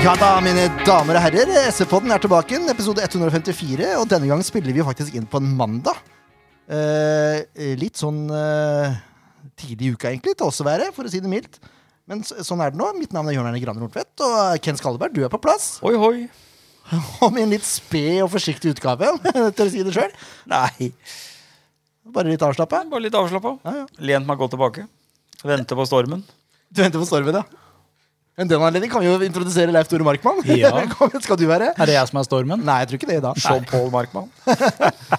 Ja da, mine damer og herrer. SV-podden er tilbake, igjen, episode 154. Og denne gangen spiller vi faktisk inn på en mandag. Eh, litt sånn eh, tidlig i uka, egentlig, til oss å være, for å si det mildt. Men så, sånn er det nå. Mitt navn er Jørn Erne Graner Nordtvedt, og Ken Skalleberg, du er på plass. Oi, hoi. Og med en litt sped og forsiktig utgave, til å si det sjøl. Nei, Bare litt avslappa. bare litt avslappa. Ja, ja. Lent meg godt tilbake. Vente på stormen. Du venter på stormen, ja. Men den anledning kan vi jo introdusere Leif Tore Markmann. Ja. Skal du være? Er det jeg som er stormen? Nei, jeg tror ikke det i dag. Sean Paul Markmann.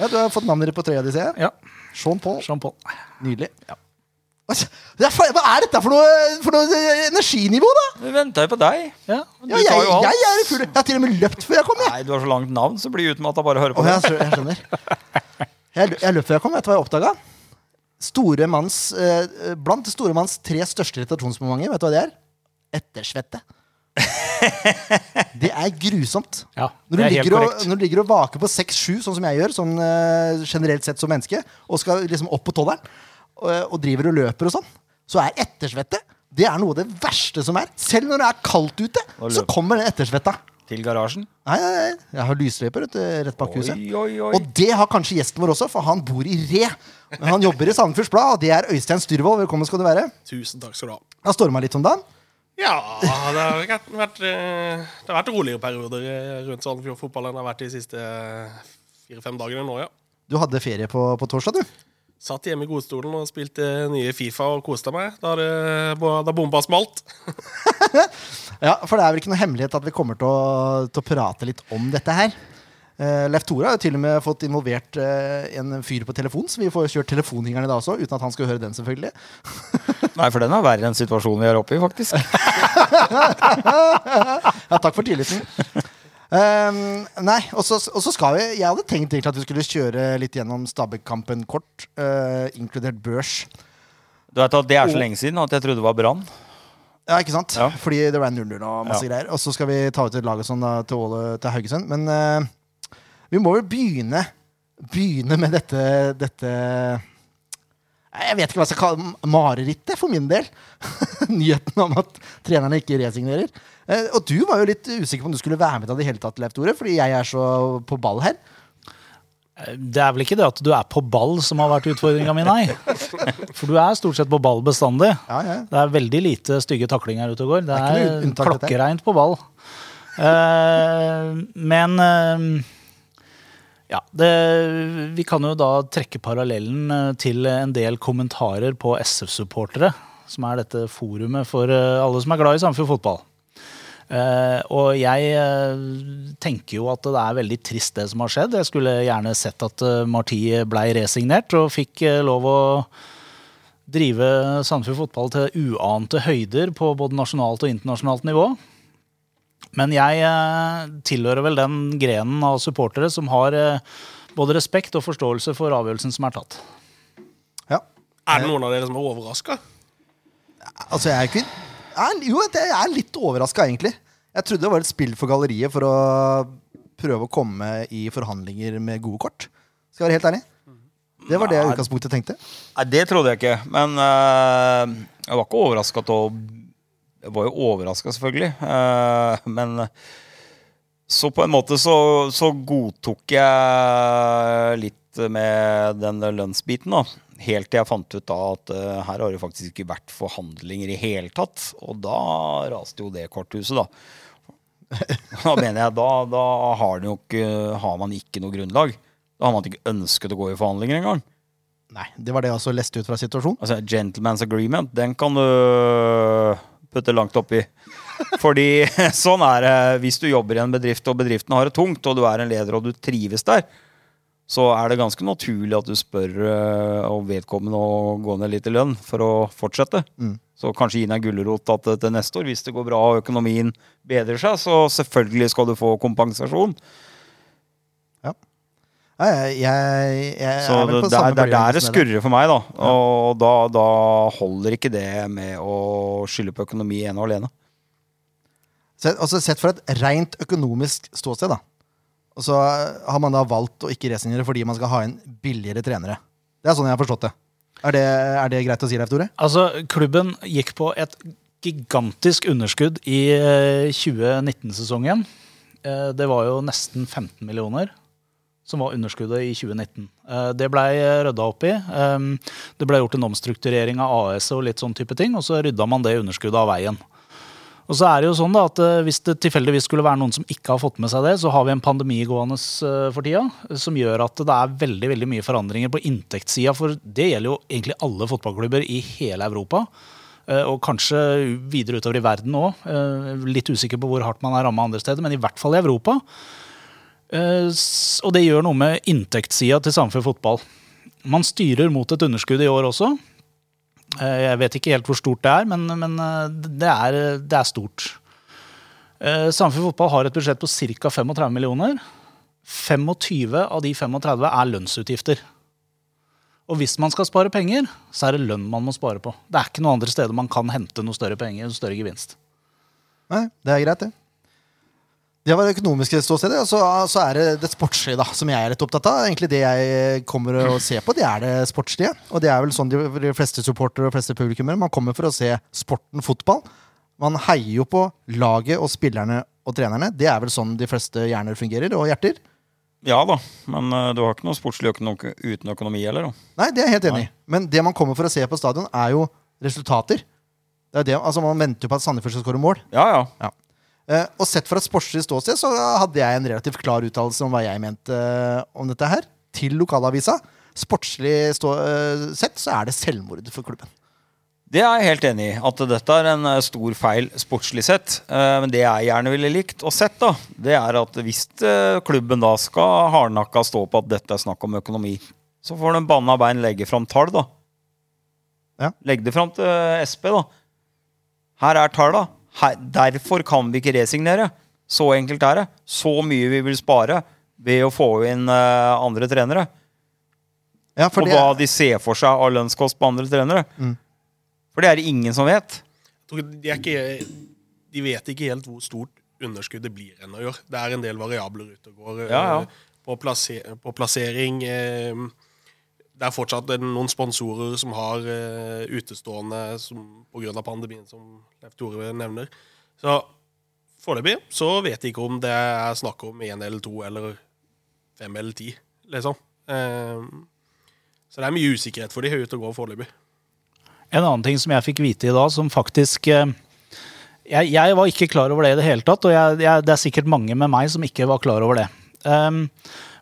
Ja, du har fått navnet ditt på trøya di, ser jeg. Ja. Sean Paul. Sean Paul. Nydelig. Fa- hva er dette for noe, for noe eh, energinivå, da? Vi venta jo på deg. Ja. Du Ja, jeg, tar jo alt. jeg er i full Jeg har til og med løpt før jeg kom. Jeg. Nei, du har så langt navn, så blir det utmatta bare å høre på det. jeg, jeg skjønner. Jeg, jeg løp før jeg kom. Vet du hva jeg oppdaga? Store manns, eh, blant store manns tre største irritasjonsmomenter, vet du hva det er? Ettersvette. Det er grusomt. Ja, Når du, det er helt ligger og, når du ligger og vaker på 6-7, sånn som jeg gjør, sånn uh, generelt sett som menneske, og skal liksom opp på tolleren, og, og driver og løper og sånn, så er ettersvette det er noe av det verste som er. Selv når det er kaldt ute, så kommer den ettersvetta. Til garasjen. Nei, nei, nei. Jeg har lysløyper rett bak huset. Oi, oi, oi. Og det har kanskje gjesten vår også, for han bor i Re. Men han jobber i Sandefjords Blad, og det er Øystein Styrvold. Velkommen skal du være. Tusen takk skal du ha. Har storma litt om dagen. Ja, det har vært, vært, eh, det har vært roligere perioder eh, rundt Sandefjord fotball enn det har vært de siste eh, fire-fem dagene nå, ja. Du hadde ferie på, på torsdag, du. Satt hjemme i godstolen og spilte nye Fifa og koste meg da, det, da bomba smalt. Ja, For det er vel ikke noe hemmelighet at vi kommer til å, til å prate litt om dette her. Uh, Leif Tore har jo til og med fått involvert uh, en fyr på telefon, så vi får kjørt telefonhingeren i dag også, uten at han skal høre den, selvfølgelig. Nei, for den er verre enn situasjonen vi er oppe i, faktisk. Ja, takk for tilliten. Um, nei, og så skal vi Jeg hadde tenkt egentlig at vi skulle kjøre litt gjennom Stabæk-kampen kort, uh, inkludert børs. Du vet at Det er så lenge siden at jeg trodde det var Brann. Ja, ikke sant? Ja. Fordi det var 0-0 og masse Ja. greier. Og så skal vi ta ut et lag og sånn til, til Haugesund. Men vi må vel begynne Begynne med dette, dette Jeg vet ikke hva jeg skal kalle. Marerittet, for min del. Nyheten om at trenerne ikke resignerer. Eh, og du var jo litt usikker på om du skulle være med til det hele tatt, Leif Tore, fordi jeg er så på ball her. Det er vel ikke det at du er på ball som har vært utfordringa mi, nei. For du er stort sett på ball bestandig. Ja, ja. Det er veldig lite stygge taklinger ute og går. Det er det er klokkereint på ball. Eh, men eh, ja, det, vi kan jo da trekke parallellen eh, til en del kommentarer på SF-supportere, som er dette forumet for eh, alle som er glad i Sandefjord fotball. Eh, og jeg tenker jo at det er veldig trist det som har skjedd. Jeg skulle gjerne sett at Marti blei resignert og fikk lov å drive Sandefjord fotball til uante høyder på både nasjonalt og internasjonalt nivå. Men jeg eh, tilhører vel den grenen av supportere som har eh, både respekt og forståelse for avgjørelsen som er tatt. ja. Er det noen av dere som er overraska? Altså, jeg er ikke er, Jo, jeg er litt overraska, egentlig. Jeg trodde det var et spill for galleriet for å prøve å komme i forhandlinger med gode kort. Skal jeg være helt ærlig. Det var det jeg i utgangspunktet tenkte. Nei, Det trodde jeg ikke. Men eh, jeg var ikke overraska til å Jeg var jo overraska, selvfølgelig. eh, men så på en måte så, så godtok jeg litt med den lønnsbiten, da. Helt til jeg fant ut da at eh, her har det faktisk ikke vært forhandlinger i hele tatt. Og da raste jo det korthuset, da. Da mener jeg, da, da har, nok, har man ikke noe grunnlag. Da har man ikke ønsket å gå i forhandlinger engang. Nei, Det var det jeg også leste ut fra situasjonen. Altså, Gentleman's agreement, den kan du putte langt oppi. Fordi sånn er det hvis du jobber i en bedrift, og bedriften har det tungt, og du er en leder og du trives der, så er det ganske naturlig at du spør eh, om vedkommende å gå ned litt i lønn for å fortsette. Så kanskje gi deg en gulrot at eh, til neste år, hvis det går bra og økonomien bedrer seg, så selvfølgelig skal du få kompensasjon. Ja, jeg, jeg, jeg Så er vel det, på det, samme er, det er der det skurrer for meg, da. Og da, da holder ikke det med å skylde på økonomi ene og alene. Så, altså, sett fra et rent økonomisk ståsted, da. Og så har man da valgt å ikke resignere fordi man skal ha inn billigere trenere. Det er sånn jeg har forstått det. Er det, er det greit å si, Leif Tore? Altså, klubben gikk på et gigantisk underskudd i eh, 2019-sesongen. Eh, Det var jo nesten 15 millioner som var underskuddet i 2019. Eh, Det blei rydda opp i. Eh, Det ble gjort en omstrukturering av AS og litt sånn type ting, og så rydda man det underskuddet av veien. Og så er det jo sånn da at eh, Hvis det tilfeldigvis skulle være noen som ikke har fått med seg det, så har vi en pandemi gående eh, for tida som gjør at det er veldig veldig mye forandringer på inntektssida. For det gjelder jo egentlig alle fotballklubber i hele Europa. eh, Og kanskje videre utover i verden òg. Litt usikker på hvor hardt man er ramma andre steder, men i hvert fall i Europa. Eh, Og det gjør noe med inntektssida til Sandefjord fotball. Man styrer mot et underskudd i år også. Eh, Jeg vet ikke helt hvor stort det er, men, men eh, det, er, det er stort. Eh, fotball har et budsjett på ca. 35 millioner. 25 av de 35 er lønnsutgifter. Og hvis man skal spare penger, så er det lønn man må spare på. Det er ikke noen andre steder man kan hente noe større penger, noe større gevinst. Nei, det er greit, det. Det var det økonomiske ståstedet. Og så, så er det det sportslige, da, som jeg er litt opptatt av. Egentlig Det jeg kommer å se på, det er det sportslige. Og det er vel sånn de, de fleste supportere og fleste publikummere. Man kommer for å se sporten fotball. Man heier jo på laget og spillerne og trenerne. Det er vel sånn de fleste hjerner fungerer, og hjerter. Ja da, men uh, du har ikke noe sportslig økono uten økonomi heller. Nei, det er jeg helt enig i. Men det man kommer for å se på stadion, er jo resultater. Det er det, altså Man venter jo på at Sandefjord skal skåre mål. Ja, ja. Eh, og sett fra et sportslig ståsted så hadde jeg en relativt klar uttalelse om hva jeg mente eh, om dette her, til lokalavisa. Sportslig stå, eh, sett så er det selvmord for klubben. Det er jeg helt enig i. At dette er en eh, stor feil sportslig sett. Eh, Men det jeg gjerne ville likt og sett, da, det er at hvis eh, klubben da skal hardnakka stå på at dette er snakk om økonomi, så får de banna bein legge fram tall, da. Ja. Legg det fram til SP, da. Her er talla. Her, derfor kan vi ikke resignere. Så enkelt er det. Så mye vi vil spare ved å få inn uh, andre trenere. Ja, for og det, hva de ser for seg av lønnskost på andre trenere. Mm. For det er det ingen som vet. De, er ikke, de vet ikke helt hvor stort underskuddet blir ennå i år. Det er en del variabler ute og går. eh, Ja, ja. På, plasser, på plassering. eh, Det er fortsatt noen sponsorer som har uh, utestående pga. pandemien, som Leif Tore nevner. Så foreløpig så vet jeg ikke om det er snakk om én eller to eller fem eller ti, liksom. Uh, Så det er mye usikkerhet for de ute og går foreløpig. En annen ting som jeg fikk vite i dag, som faktisk uh jeg, jeg var ikke klar over det i det hele tatt, og jeg, jeg, det er sikkert mange med meg som ikke var klar over det. Um,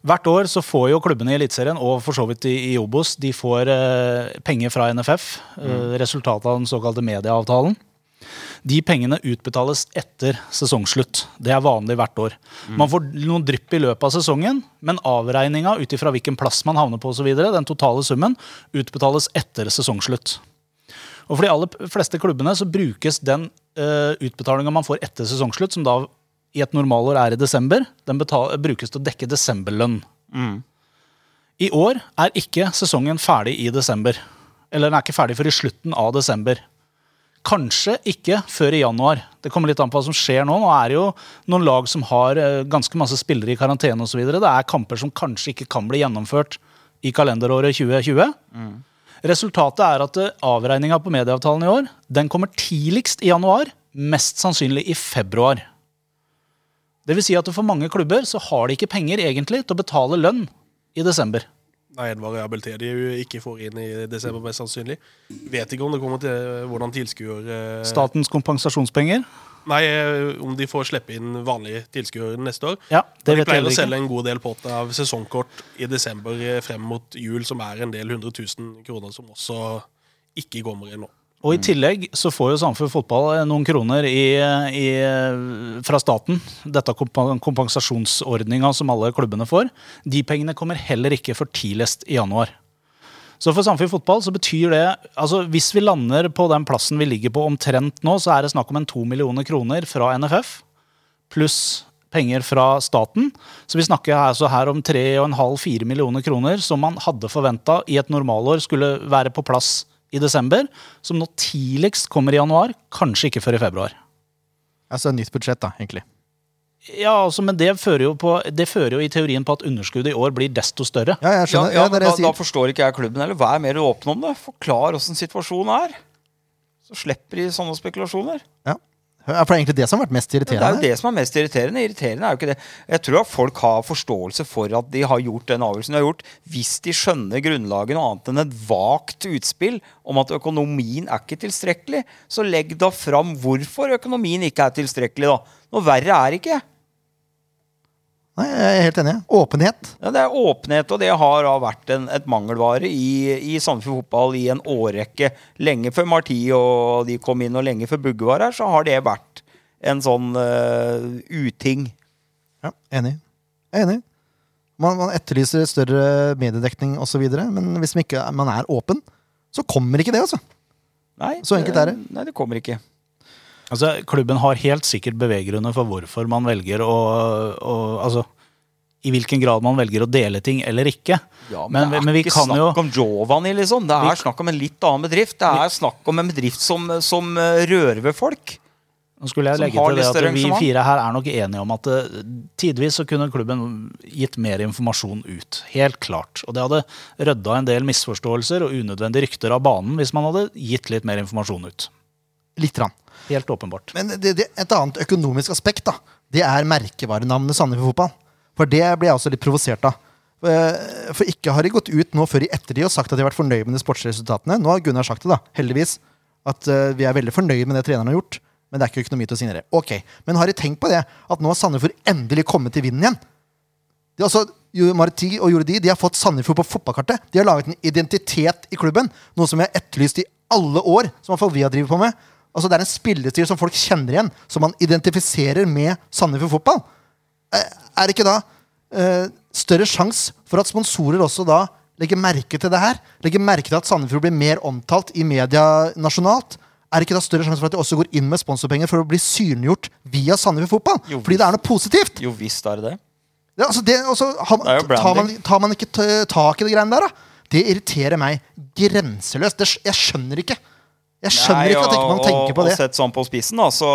hvert år så får jo klubbene i Eliteserien, og for så vidt i, i Obos, de får eh, penger fra NFF. eh, resultatet av den såkalte medieavtalen. De pengene utbetales etter sesongslutt. Det er vanlig hvert år. Man får noen drypp i løpet av sesongen, men avregninga ut ifra hvilken plass man havner på og så videre, den totale summen, utbetales etter sesongslutt. Og For de aller fleste klubbene så brukes den uh, utbetalinga man får etter sesongslutt, som da i et normalår er i desember, den brukes til å dekke desemberlønn. I år er ikke sesongen ferdig i desember. Eller den er ikke ferdig før i slutten av desember. Kanskje ikke før i januar. Det kommer litt an på hva som skjer nå. Nå er det jo noen lag som har eh, ganske masse spillere i karantene osv. Det er kamper som kanskje ikke kan bli gjennomført i kalenderåret 2020. Resultatet er at eh, avregninga på medieavtalen i år den kommer tidligst i januar, mest sannsynlig i februar. Det vil si at for mange klubber så har de ikke penger egentlig til å betale lønn i desember. Nei, en en variabilitet de ikke får inn i desember, mest sannsynlig. Vet ikke om det kommer til hvordan tilskuer eh, Statens kompensasjonspenger. Nei, eh, om de får slippe inn vanlige tilskuere neste år. Ja, det de vet jeg pleier å selge en god del pott av sesongkort i desember eh, frem mot jul, som er en del hundre tusen kroner som også ikke kommer inn nå. Og i tillegg så får jo Samfunn Fotball eh, noen kroner i, i, fra staten. Dette kompensasjonsordninga som alle klubbene får. De pengene kommer heller ikke for tidligst i januar. Så for Samfunn Fotball så betyr det altså Hvis vi lander på den plassen vi ligger på omtrent nå, så er det snakk om en to millioner kroner fra NFF pluss penger fra staten. Så vi snakker altså her om 3,5-4 millioner kroner som man hadde forventa i et normalår skulle være på plass i desember, som nå tidligst kommer i januar, kanskje ikke før i februar. Altså nytt budsjett, da, egentlig. Ja, altså, Men det fører, jo på, det fører jo i teorien på at underskuddet i år blir desto større. Ja, jeg skjønner. ja, Ja, er da, da forstår ikke jeg klubben heller. Vær mer åpen om det. Forklar åssen situasjonen er. Så slipper de sånne spekulasjoner. Ja. For det er egentlig det som har vært mest irriterende? Det er jo det som er mest irriterende. Irriterende er jo ikke det. Jeg tror at folk har forståelse for at de har gjort den avgjørelsen de har gjort, hvis de skjønner grunnlaget noe annet enn et vagt utspill om at økonomien er ikke tilstrekkelig. Så legg da fram hvorfor økonomien ikke er tilstrekkelig, da. Noe verre er det ikke. Nei, jeg er helt enig. Åpenhet. Ja, det er åpenhet, og det har da vært en, et mangelvare i, i Sandefjord fotball i en årrekke. Lenge før Marti og de kom inn, og lenge før Bugge var her, så har det vært en sånn uh, uting. Ja, enig. Jeg er enig. Man, man etterlyser større mediedekning osv., men hvis man ikke man er åpen, så kommer ikke det, altså. Nei, Så enkelt er det. Nei, det kommer ikke. Altså, klubben har helt sikkert beveggrunner for hvorfor man velger å, å Altså i hvilken grad man velger å dele ting eller ikke. Ja, men, det er men ikke snakk jo om Giovanni, liksom. Det Vi- er snakk om en litt annen bedrift. Det er snakk om en bedrift som, som eh, rører ved folk. Nå skulle jeg legge til det at Vi fire her er nok enige om at uh, tidvis så kunne klubben gitt mer informasjon ut. Helt klart. Og det hadde rydda en del misforståelser og unødvendige rykter av banen hvis man hadde gitt litt mer informasjon ut. Litt. Rann. Helt åpenbart. Men det, det, et annet økonomisk aspekt da, det er merkevarenavnet Sandefjord Fotball. For det ble jeg også litt provosert av. Eh, For ikke har de gått ut nå før i ettertid og sagt at de har vært fornøyd med de sportsresultatene. Nå har Gunnar sagt det, da, heldigvis, at eh, vi er veldig fornøyd med det treneren har gjort. Men det er ikke økonomi til å signere. Ok, Men har de tenkt på det? At nå har Sandefjord endelig kommet til vinden igjen? De, altså, også Marti og Jordi de har fått Sandefjord på fotballkartet. De har laget en identitet i klubben, noe som vi har etterlyst i alle år. Som i hvert fall vi har drivet på med. Altså, det er en spillestil som folk kjenner igjen, som man identifiserer med Sandefjord fotball. Eh, Er det ikke da uh, større sjanse for at sponsorer også da legger merke til det her? Legger merke til at Sandefjord blir mer omtalt i media nasjonalt? Er det ikke da større sjanse for at de også går inn med sponsorpenger for å bli synliggjort via Sandefjord fotball? Jo, Fordi det er noe positivt. Jo visst er det det. Ja, altså det, altså, har, Det tar, man, tar man ikke tak i det greiene der, da? Det irriterer meg grenseløst. Det, jeg skjønner ikke. Jeg skjønner Nei, ikke at ikke man tenker på og det. Sett sånn på spissen, da, så,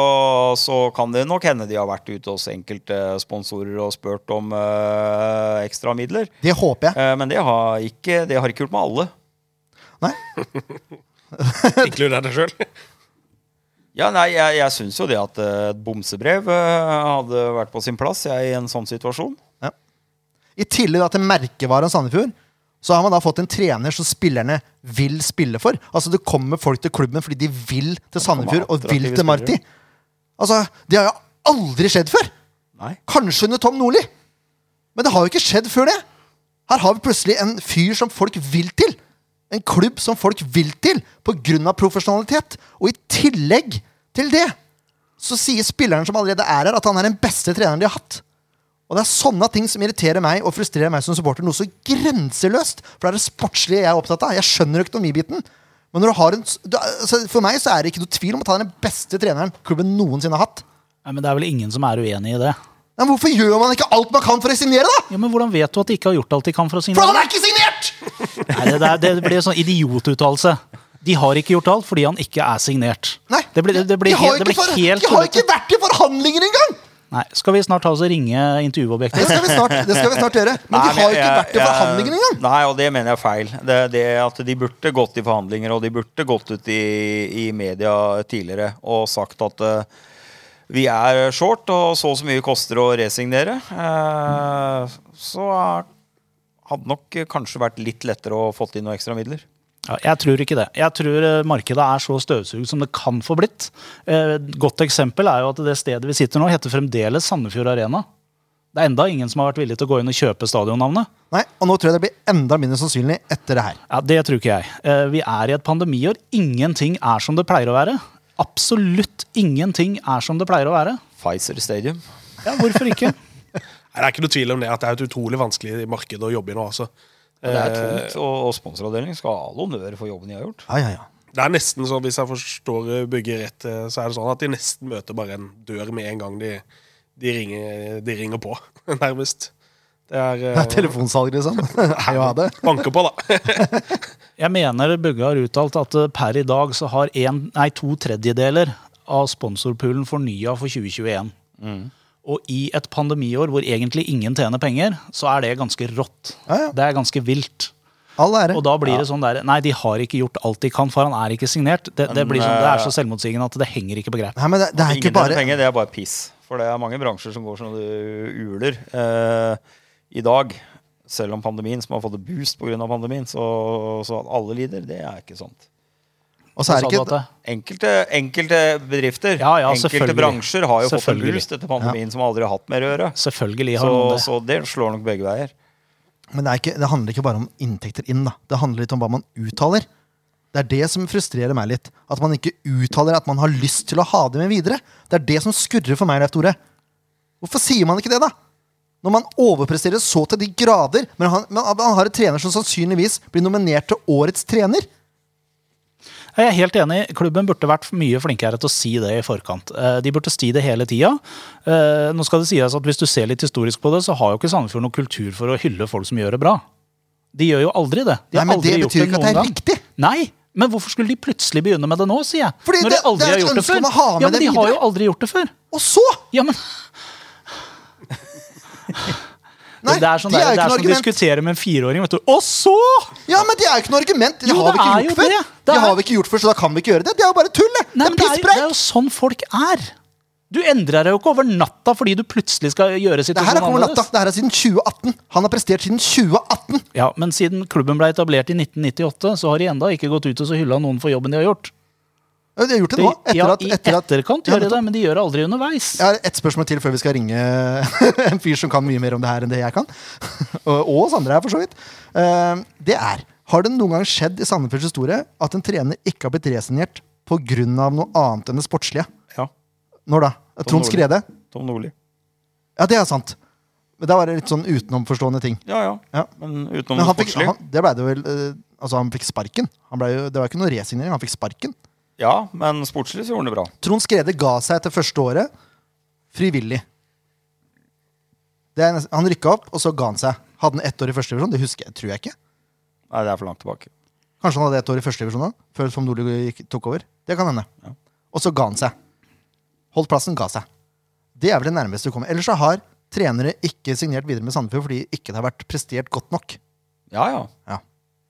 så kan det nok hende de har vært ute hos enkelte sponsorer og spurt om uh, ekstra midler. Det håper jeg. Uh, men det har, ikke, det har ikke gjort med alle. Nei? Inkluder deg sjøl. Ja, nei, Jeg, jeg syns jo det at eh, et bomsebrev hadde vært på sin plass jeg, i en sånn situasjon. I tillegg da til merkevaren Sandefjord, så har man da fått en trener som spillerne vil spille for. Altså Det kommer folk til klubben fordi de vil til Sandefjord og vil til Marti. Altså, Det har jo aldri skjedd før! Nei. Kanskje under Tom Nordli. Men det har jo ikke skjedd før det. Her har vi plutselig en fyr som folk vil til. En klubb som folk vil til pga. profesjonalitet. Og i tillegg til det så sier spilleren som allerede er her, at han er den beste treneren de har hatt. Og det er sånne ting som irriterer meg og frustrerer meg som supporter noe så grenseløst. For det er det sportslige jeg er opptatt av. Jeg skjønner økonomibiten. Men når du har en, du, altså for meg så er det ikke noe tvil om at han er den beste treneren klubben noensinne har hatt. Nei, men det er vel ingen som er uenig i det. Men hvorfor gjør man ikke alt man kan for å signere, da? Ja, men Hvordan vet du at de ikke har gjort alt de kan for å signere? For han er ikke signert! Nei, det, der- det blir en sånn idiotuttalelse. De har ikke gjort alt fordi han ikke er signert. Nei, det ble, det ble, de, har helt, ikke for, de har ikke vært i forhandlinger engang! Nei, Skal vi snart ta oss og ringe Det intervjuobjektet? skal vi snart, det skal vi snart gjøre. Men de har jo ikke vært i forhandlinger engang! Nei, og det mener jeg er feil. Det, det at De burde gått i forhandlinger, og de burde gått ut i, i media tidligere og sagt at uh, vi er short, og så og så mye koster å resignere. Uh, så hadde nok kanskje vært litt lettere å fått inn noen ekstra midler. Ja, jeg tror ikke det. Jeg tror eh, markedet er så støvsugd som det kan få blitt. Eh, Et godt eksempel er jo at det stedet vi sitter nå, heter fremdeles Sandefjord Arena. Det er enda ingen som har vært villig til å gå inn og kjøpe stadionnavnet. Nei, Og nå tror jeg det blir enda mindre sannsynlig etter det her. Ja, Det tror ikke jeg. Eh, Vi er i et pandemiår. Ingenting er som det pleier å være. Absolutt ingenting er som det pleier å være. Pfizer Stadium. Ja, Hvorfor ikke? Nei, Det er ikke noe tvil om det at det er et utrolig vanskelig marked å jobbe i nå. altså. Det er Eh, tungt, og, og sponsoravdelingen skal ha all honnør for jobben de har gjort. Ja, ja, ja. Det er nesten sånn, Hvis jeg forstår bygget rett, eh, så er det sånn at de nesten møter bare en dør med en gang de, de, ringer, de ringer på, nærmest. Det er, Det er eh, telefonsalg, liksom. Hei og ha det. Banker på, da. Jeg mener Bugge har uttalt at per i dag så har en, nei, to tredjedeler av sponsorpoolen fornya for 2021. Og i et pandemiår hvor egentlig ingen tjener penger, så er det ganske rått. Ja, ja. Det er ganske vilt. Og da blir det sånn der Nei, de har ikke gjort alt de kan, for han er ikke signert. Det, det, Men, blir sånn, det er eh, så selvmotsigende at det henger ikke på greip. Nei, men det, det er ikke bare penger, det er bare piss. For det er mange bransjer som går sånn du uler eh, i dag. Selv om pandemien, som har fått boost pga. pandemien, så, så at alle lider, det er ikke sant. Og så er det ikke det- Enkelte, enkelte bedrifter, Ja, ja, enkelte bransjer har jo fått en boost etter pandemien som aldri har hatt mer å gjøre. Selvfølgelig har Så, det. så det slår nok begge veier. Men det, er ikke, det handler ikke bare om inntekter inn. da. Det handler litt om hva man uttaler. Det er det som frustrerer meg litt. At man ikke uttaler at man har lyst til å ha det med videre. Det er det som skurrer for meg, Leif Tore. Hvorfor sier man ikke det, da? Når man overpresterer så til de grader, men han, men han har en trener som sannsynligvis blir nominert til årets trener. Jeg er helt enig. Klubben burde vært mye flinkere til å si det i forkant. Eh, De burde si det hele tida. Eh, Nå skal det sies at Hvis du ser litt historisk på det, så har jo ikke Sandefjord noen kultur for å hylle folk som gjør det bra. De gjør jo aldri det. De Nei, men det betyr ikke at det er gang. riktig. Nei, men hvorfor skulle de plutselig begynne med det nå, sier jeg? Fordi Når det- de aldri har gjort det før. ha med ja, men det de har jo aldri gjort det før. Og så Ja, men Nei, Det er sånn, de der, er det er som å diskutere med en fireåring. vet du. Og så! Ja, men det er jo ikke noe argument. Det Jo, har vi ikke gjort før. det. Det, har vi ikke gjort før, så da kan vi ikke gjøre det. Det er jo bare tull, det. Nei, det er det, er, det jo sånn folk er. Du endrer deg jo ikke over natta fordi du plutselig skal gjøre situasjonen er annerledes. Det her er siden 2018. Han har prestert siden 2018. Ja, Men siden klubben ble etablert i 1998, så har de enda ikke gått ut og så hylla noen for jobben de har gjort. De har gjort det nå. Etter ja, at, etter at, etterkant gjør de det, men de gjør det aldri underveis. Jeg har ett spørsmål til før vi skal ringe en fyr som kan mye mer om det her enn det jeg kan. og, og oss andre her, for så vidt. Eh, det er Har det noen gang skjedd i Sandefjords historie at en trener ikke har blitt resignert pga. noe annet enn det sportslige? Ja. Når da? Trond Skrede? Tom Nordli. Ja, det er sant. Men da var det litt sånn utenomforstående ting. Ja, ja. Ja. Men utenom Men det sportslige. fikk, han, det ble det vel eh, Altså, han fikk sparken. Han ble jo, det var ikke noe resignering, han fikk sparken. Ja, men sportslig så gjorde han det bra. Trond Skrede ga seg etter første året frivillig. Det er, nest- han rykka opp, og så ga han seg. Hadde han ett år i første divisjon? Det husker jeg, tror jeg ikke. Nei, det er for langt tilbake. Kanskje han hadde ett år i første divisjon da, før Tom Nordli gikk- tok over. Det kan hende. Ja. Og så ga han seg. Holdt plassen, ga seg. Det er vel det nærmeste du kommer. Ellers så har trenere ikke signert videre med Sandefjord fordi ikke det har vært prestert godt nok. Ja, ja. Ja.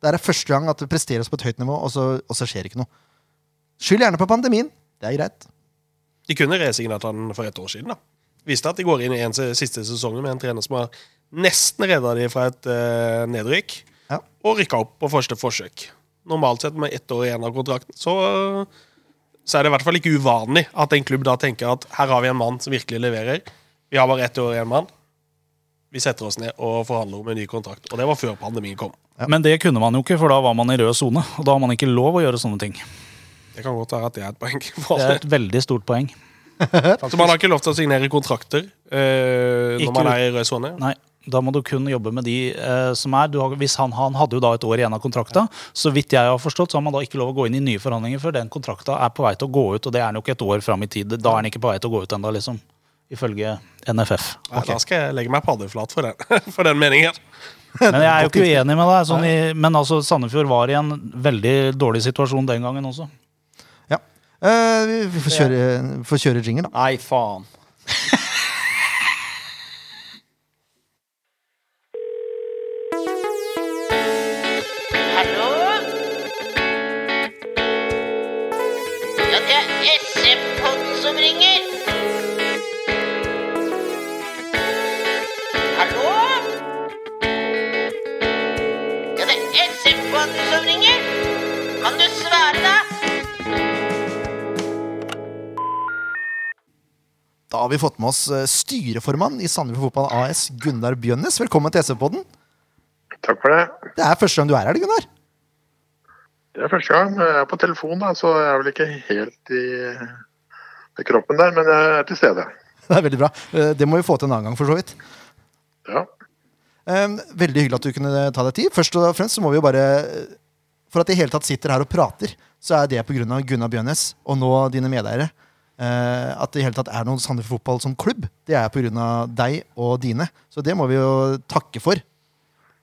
Det er første gang at det presteres på et høyt nivå, og så, og så skjer ikke noe. Skyld gjerne på pandemien. Det er greit. De kunne resignert han for et år siden. da. Visste at de går inn i en siste sesong med en trener som har nesten redda de fra et uh, nedrykk, Ja. og rykka opp på første forsøk. Normalt sett med ett år igjen av kontrakten, så, så er det i hvert fall ikke uvanlig at en klubb da tenker at her har vi en mann som virkelig leverer. Vi har bare ett år igjen, mann. Vi setter oss ned og forhandler om en ny kontrakt. Og det var før pandemien kom. Men det kunne man jo ikke, for da var man i rød sone. Og da har man ikke lov å gjøre sånne ting. Det kan godt være at det er et poeng. Det er et veldig stort poeng. Så man har ikke lov til å signere kontrakter eh, Ikke når man er i rød sone? Nei, da må du kun jobbe med de eh, som er. Du har, hvis han, han hadde jo da et år igjen av kontrakta. Så vidt jeg har forstått, så har man da ikke lov å gå inn i nye forhandlinger før den kontrakta er på vei til å gå ut. Og det er nok et år fram i tid. Da er den ikke på vei til å gå ut ennå, liksom. Ifølge NFF. Ja, Da skal jeg legge meg paddeflat for den, for den meningen. Men jeg er jo ikke uenig med deg. Sånn i, men altså, Sandefjord var i en veldig dårlig situasjon den gangen også. Vi vi får kjøre, får kjøre jingle, da. Nei, faen. vi fått med oss eh, styreformann i Sandefjord Fotball AS, Gunnar Bjønnes. Velkommen til SV-podden. Takk for det. Det er første gang du er her, Gunnar. Det er første gang. Jeg er på telefon, da, så jeg er vel ikke helt i, i kroppen der, men jeg er til stede. Det er veldig bra. Eh, Det må vi få til en annen gang, for så vidt. Ja. Veldig hyggelig at du kunne ta deg tid. Først og fremst så må vi jo bare For at de i hele tatt sitter her og prater, så er det pga. Gunnar Bjønnes og nå dine medeiere. Eh, At det i hele tatt er noen Sandefjord Fotball som klubb, det er pga. deg og dine. Så det må vi jo takke for,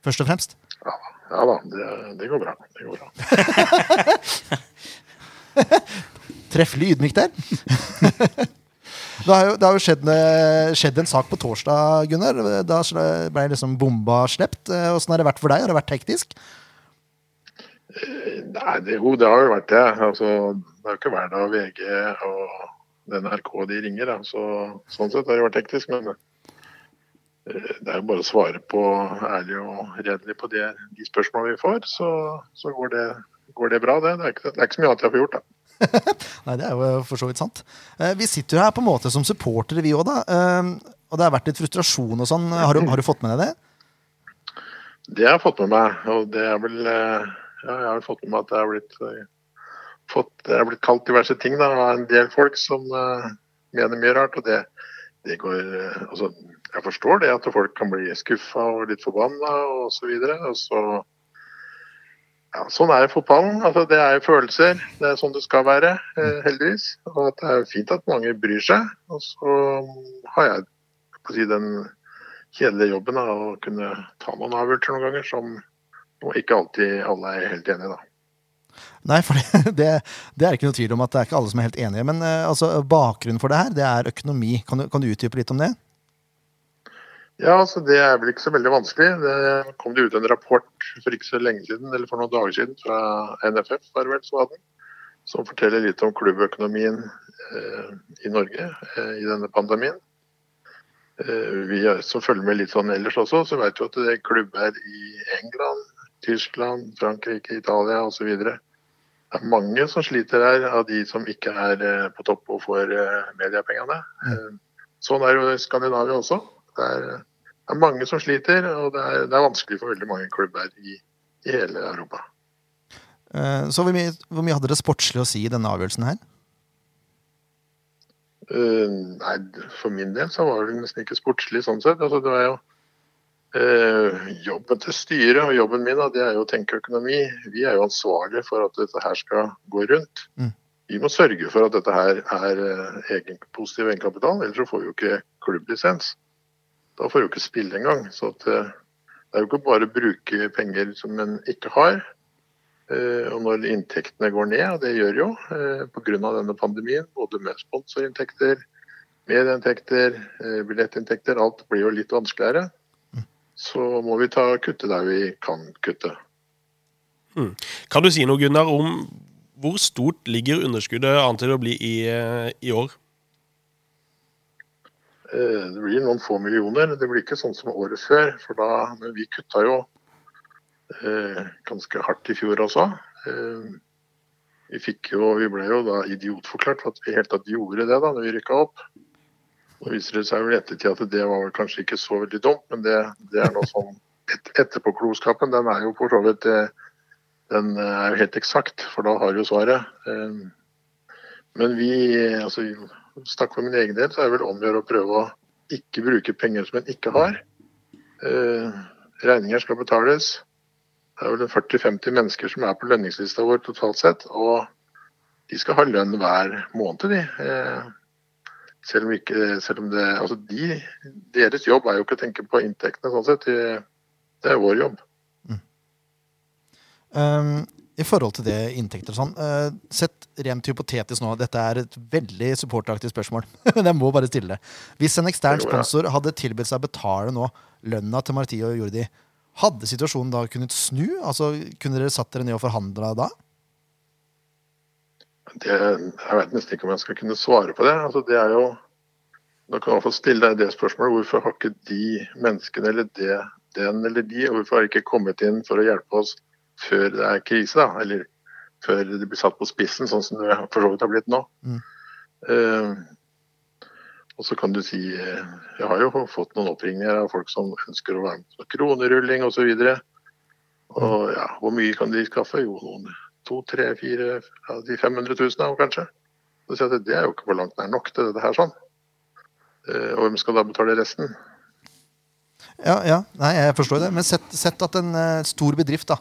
først og fremst. Ja, ja da, det, det går bra. Det går bra. Treffelig ydmyk der. Det har jo, det har jo skjedd, eh, skjedd en sak på torsdag, Gunnar. Da ble liksom bomba slept. Eh, Åssen har det vært for deg? Har det vært hektisk? Nei, det, jo, det har jo vært det. Altså, det er jo ikke hver dag VG og NRK de ringer. Da. Så, sånn sett har det vært hektisk. Men eh, det er jo bare å svare på ærlig og redelig på det, de spørsmålene vi får, så, så går, det, går det bra, det. Det er, ikke, det er ikke så mye annet jeg får gjort, da. Nei, det er jo for så vidt sant. Eh, Vi sitter jo her på en måte som supportere, vi òg, da. Eh, Og det har vært litt frustrasjon og sånn. Har du, har du fått med deg det? Det har jeg fått med meg, og det er vel eh, Ja, jeg har fått med meg at det er blitt, eh, fått, det er blitt kalt diverse ting da, av en del folk som uh, mener mye rart. Og det, det går uh, Altså, jeg forstår det at folk kan bli skuffa og litt forbanna videre. Og så ja, Sånn er fotballen. altså Det er følelser. Det er sånn det skal være, uh, heldigvis. Og det er fint at mange bryr seg. Og så har jeg si, den kjedelige jobben da, å kunne ta noen avgjørelser noen ganger som ikke alltid alle er helt enige i. da. Nei, for det, det, er ikke noe tvil om at det er ikke alle som er helt enige. Men eh, altså, bakgrunnen for det her, det er økonomi. Kan du, kan du utdype litt om det? Ja, altså Det er vel ikke så veldig vanskelig. Det kom det ut en rapport for ikke så lenge siden, eller for noen dager siden fra NFF var vel, som som forteller litt om klubbøkonomien eh, i Norge eh, i denne pandemien. Eh, vi som følger med litt sånn ellers også, så vet vi at det er klubber i England, Tyskland, Frankrike, Italia osv. Det er mange som sliter her, av de som ikke er eh, på topp og får eh, mediepengene. Eh, Sånn er jo i Skandinavia også. Det er, det er mange som sliter, og det er, det er vanskelig for veldig mange klubber i, i hele Europa. Så hvor mye, hvor mye hadde det sportslig å si i denne avgjørelsen her? Uh, nei, for min del så var det nesten ikke sportslig sånn sett. Altså, det var jo jobben til styret og jobben min, det er jo å tenke økonomi. Vi er jo ansvarlige for at dette her skal gå rundt. Mm. Vi må sørge for at dette her er eh, egen, positiv egenkapital, ellers så får vi jo ikke klubblisens. Da får vi jo ikke spille engang. Så at, eh, det er jo ikke bare å bruke penger som en ikke har. Eh, Og når inntektene går ned, og det gjør jo eh, pga. denne pandemien, både med sponsorinntekter, medieinntekter, eh, billettinntekter, alt blir jo litt vanskeligere. Så må vi ta kutte der vi kan kutte. Kan du si noe, Gunnar, om hvor stort ligger underskuddet an til å bli i, eh, i år? Eh, Det blir noen få millioner. Det blir ikke sånn som året før. For da, vi kutta jo eh, ganske hardt i fjor også. Eh, vi jo, vi ble jo da idiotforklart for at vi helt tatt gjorde det da når vi rykka opp. Nå viser det seg vel ettertid at det var kanskje ikke så veldig dumt, men det, det er noe sånn et, Etterpåklokskapen den er jo for så vidt eh, den er jo helt eksakt, for da har du svaret. Eh, Men vi, altså Snakk for min egen del, så er det vel om å gjøre å prøve å ikke bruke penger som en ikke har. Eh, regninger skal betales. Det er vel 40-50 mennesker som er på lønningslista vår totalt sett. Og de skal ha lønn hver måned, de. Selv om ikke selv om det, altså de, Deres jobb er jo ikke å tenke på inntektene, sånn sett. Det, er vår jobb. Um, I forhold til det inntekter og sånn, uh, sett rent hypotetisk nå, dette er et veldig supporteraktig spørsmål, men jeg må bare stille det. Hvis en ekstern sponsor hadde tilbudt seg å betale nå lønna til Marti og Jordi, hadde situasjonen da kunnet snu? Altså, Kunne dere satt dere ned og forhandla da? Det, jeg vet nesten ikke om jeg skal kunne svare på det. Altså, det er jo Da kan jeg få stille deg det spørsmålet. Hvorfor har ikke de menneskene eller det, den eller de, og hvorfor har de ikke kommet inn for å hjelpe oss før det er krise? da, Eller før det blir satt på spissen, sånn som det for så vidt har blitt nå. Mm. Uh, og så kan du si eh, Jeg har jo fått noen oppringninger av folk som ønsker å være med på kronerulling osv. Og, så og ja, hvor mye kan de skaffe? Jo, noen to, tre, fire av de 500 000 da, kanskje. Så det er jo ikke på langt nær nok til dette her sånn. Eh, og hvem skal da betale resten? Ja, ja, nei, jeg forstår det. Men sett, sett at en eh, stor bedrift da,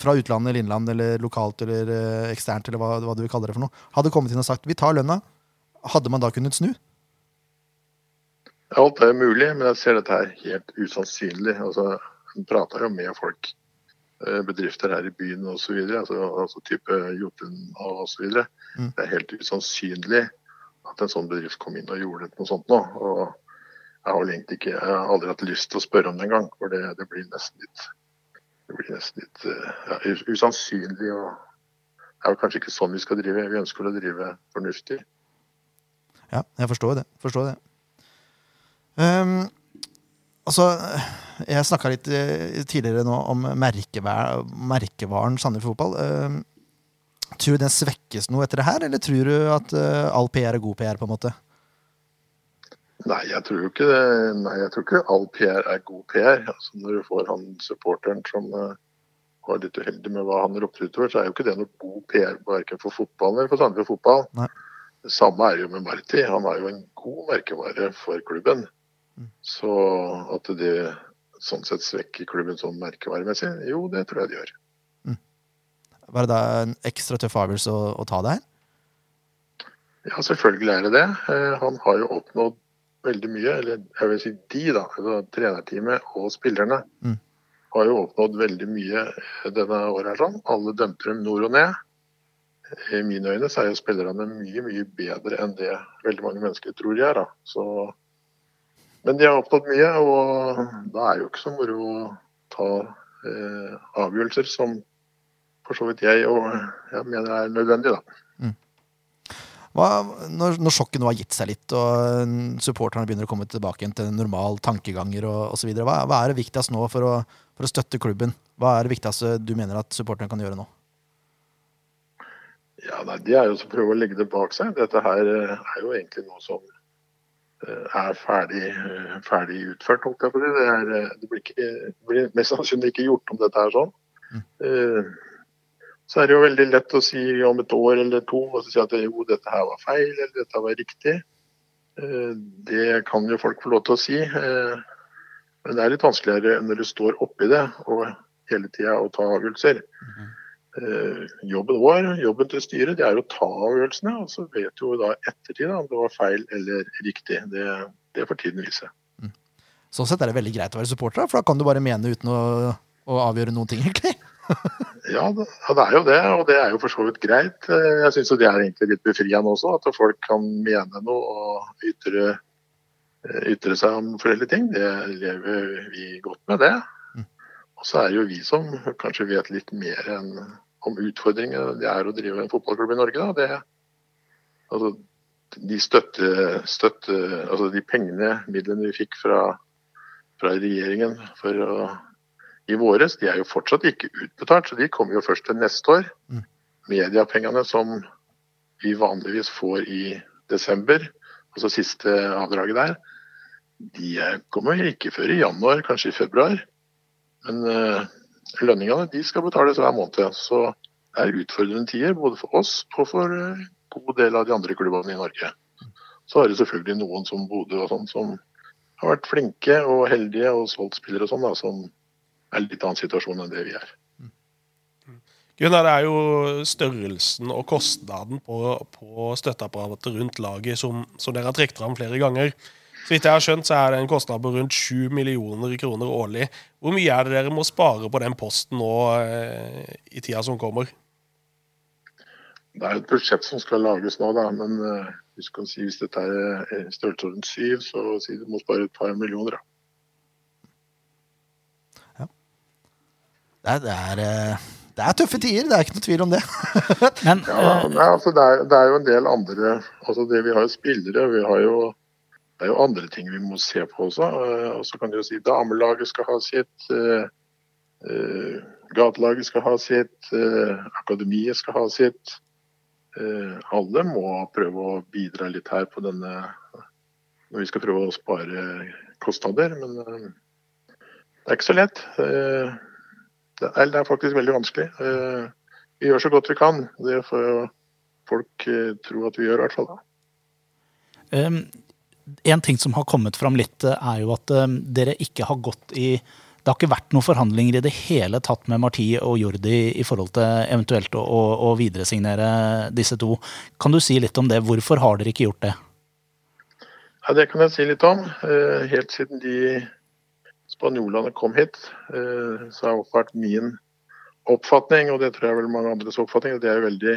fra utlandet eller innland eller lokalt eller eh, eksternt eller hva, hva du vil kalle det for noe, hadde kommet inn og sagt vi tar lønna. Hadde man da kunnet snu? Alt er mulig, men jeg ser dette her helt usannsynlig. Altså, Hun prater jo med folk, bedrifter her i byen osv. Altså, altså type Jotun osv. Mm. Det er helt usannsynlig at en sånn bedrift kom inn og gjorde noe sånt nå. Og jeg har vel egentlig ikke, jeg har aldri hatt lyst til å spørre om det engang, for det, det blir nesten litt det blir nesten litt eh, ja, usannsynlig. og Det er jo kanskje ikke sånn vi skal drive. Vi ønsker å drive fornuftig. Ja, jeg forstår det. Forstår det. Ehm, altså, jeg snakka litt eh, tidligere nå om merkevær, merkevaren Sandefjord Fotball. Ehm, tror du den svekkes noe etter det her, eller tror du at eh, all PR er god PR, på en måte? Nei, jeg tror ikke det. Nei, jeg tror ikke all PR er god PR. Altså, når du får han supporteren som uh, var litt uheldig med hva han ropte utover, så er jo ikke det noe god PR verken for fotballen eller for Sandefjord fotball. Nei. Det samme er det jo med Marti. Han er jo en god merkevare for klubben. Mm. Så at det sånn sett svekker klubben sånn merkevaremessig, jo, det tror jeg det gjør. Var det da en ekstra tøff avgjørelse å, å ta det her? Ja, selvfølgelig er det det. Eh, Han har jo oppnådd veldig mye. Eller jeg vil si de, da. Altså, trenerteamet og spillerne Mm. har jo oppnådd veldig mye denne året. sånn. Alle dømte dem nord og ned. I mine øyne så er jo spillerne mye, mye bedre enn det veldig mange mennesker tror de er. da. Så, men de har opptatt mye, og da er jo ikke så moro å ta eh, avgjørelser som for så vidt jeg og jeg mener er nødvendig. da. Hva, når, når sjokket nå har gitt seg litt, og mm, supporterne begynner å komme tilbake igjen til normal tankeganger og osv., hva, hva er det viktigst nå for å, for å støtte klubben? Hva er det viktigste du mener at supporterne kan gjøre nå? Ja, nei, Det er jo å prøve å legge det bak seg. Dette her eh, er jo egentlig noe som er ferdig, eh, ferdig utført. Det, er, eh, det, blir ikke, det blir mest sannsynlig ikke gjort om dette er sånn. Mm. Så er det jo veldig lett å si om et år eller to og så si at jo, dette her var feil eller dette var riktig. Eh, Det kan jo folk få lov til å si. eh, Men det er litt vanskeligere når du står oppi det og hele tida å ta avgjørelser. Eh, jobben vår, jobben til styret, det er å ta avgjørelsene. Og så vet jo da ettertid om det var feil eller riktig. Det, det får tiden vise. Sånn sett er det veldig greit å være supporter, for da kan du bare mene uten å, å avgjøre noen ting, egentlig. Ja, det, ja, det er jo det, og det er jo for så vidt greit. Eh, Jeg syns det er egentlig litt befriende også, at folk kan mene noe og ytre, eh, ytre seg om forskjellige ting. Det lever vi godt med, det. Mm. Og så er det jo vi som kanskje vet litt mer enn om utfordringene det er å drive en fotballklubb i Norge. Det, altså, de støtte, støtte, altså de pengene, midlene vi fikk fra, fra regjeringen å i våres, de er jo fortsatt ikke utbetalt, så de kommer jo først til neste år. Mm. Mediapengene som vi vanligvis får i desember, altså siste avdraget der, de er- kommer ikke før i januar, kanskje i februar. Men eh, lønningene de skal betales hver måned. Så det er utfordrende tider både for oss og for eh, en god del av de andre klubbene i Norge. Så er det selvfølgelig noen som Bodø og sånn som har vært flinke og heldige og solgt spillere og sånn, som er litt annen situasjon enn det vi er. Gunnar, det er jo størrelsen og kostnaden på, på støtteapparatet rundt laget som, som dere har trukket fram flere ganger. Så vidt jeg har skjønt, så er det en kostnad på rundt 7 millioner kroner årlig. Hvor mye er det dere må spare på den posten nå eh, i tida som kommer? Det er et budsjett som skal lages nå, da, men eh, hvis, kan si, hvis dette er eh, i størrelsesorden syv, så si du må spare et par millioner. Da. Det er, det er, eh, det er tøffe tider, det er ikke noe tvil om det. Men Ja, nei, altså det, er, det er jo en del andre altså det, Vi har jo spillere, vi har jo det er jo andre ting vi må se på også. eh, Og så kan du jo si damelaget skal ha sitt. eh, eh, Gatelaget skal ha sitt. Akademiet skal ha sitt. Alle må prøve å bidra litt her på denne når vi skal prøve å spare kostnader. Men det er ikke så lett. Det er, faktisk veldig vanskelig. Vi gjør så godt vi kan. Det får folk tro at vi gjør, i hvert fall. Um, en ting som har kommet fram litt, eh, er jo at um, dere ikke har gått i Det har ikke vært noen forhandlinger i det hele tatt med Marti og Jordi i forhold til eventuelt å, å, å videresignere disse to. Kan du si litt om det? Hvorfor har dere ikke gjort det? Ja, Det kan jeg si litt om. Eh, Helt siden de spanjolene kom hit, eh, så har det vært min oppfatning, og det tror jeg vel mange andres oppfatning, at de er veldig,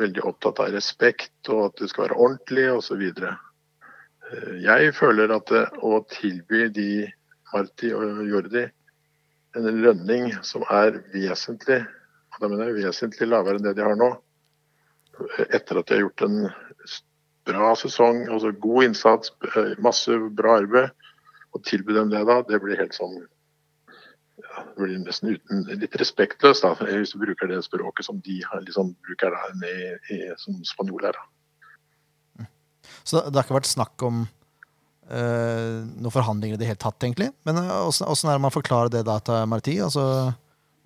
veldig opptatt av respekt og at det skal være ordentlig osv. Jeg føler at å tilby de Marti og Jordi en lønning som er vesentlig og da mener jeg vesentlig lavere enn det de har nå, etter at de har gjort en bra sesong, altså god innsats, eh, masse bra arbeid, og tilby dem det da, det blir helt sånn ja, det blir nesten uten, litt respektløst, da, hvis du bruker det språket som de liksom, bruker der nede i, som spanjoler. da. Så det har ikke vært snakk om uh, noen forhandlinger i det hele tatt, egentlig. Men eh, åssen uh, er det man forklarer det da til Marti? Altså,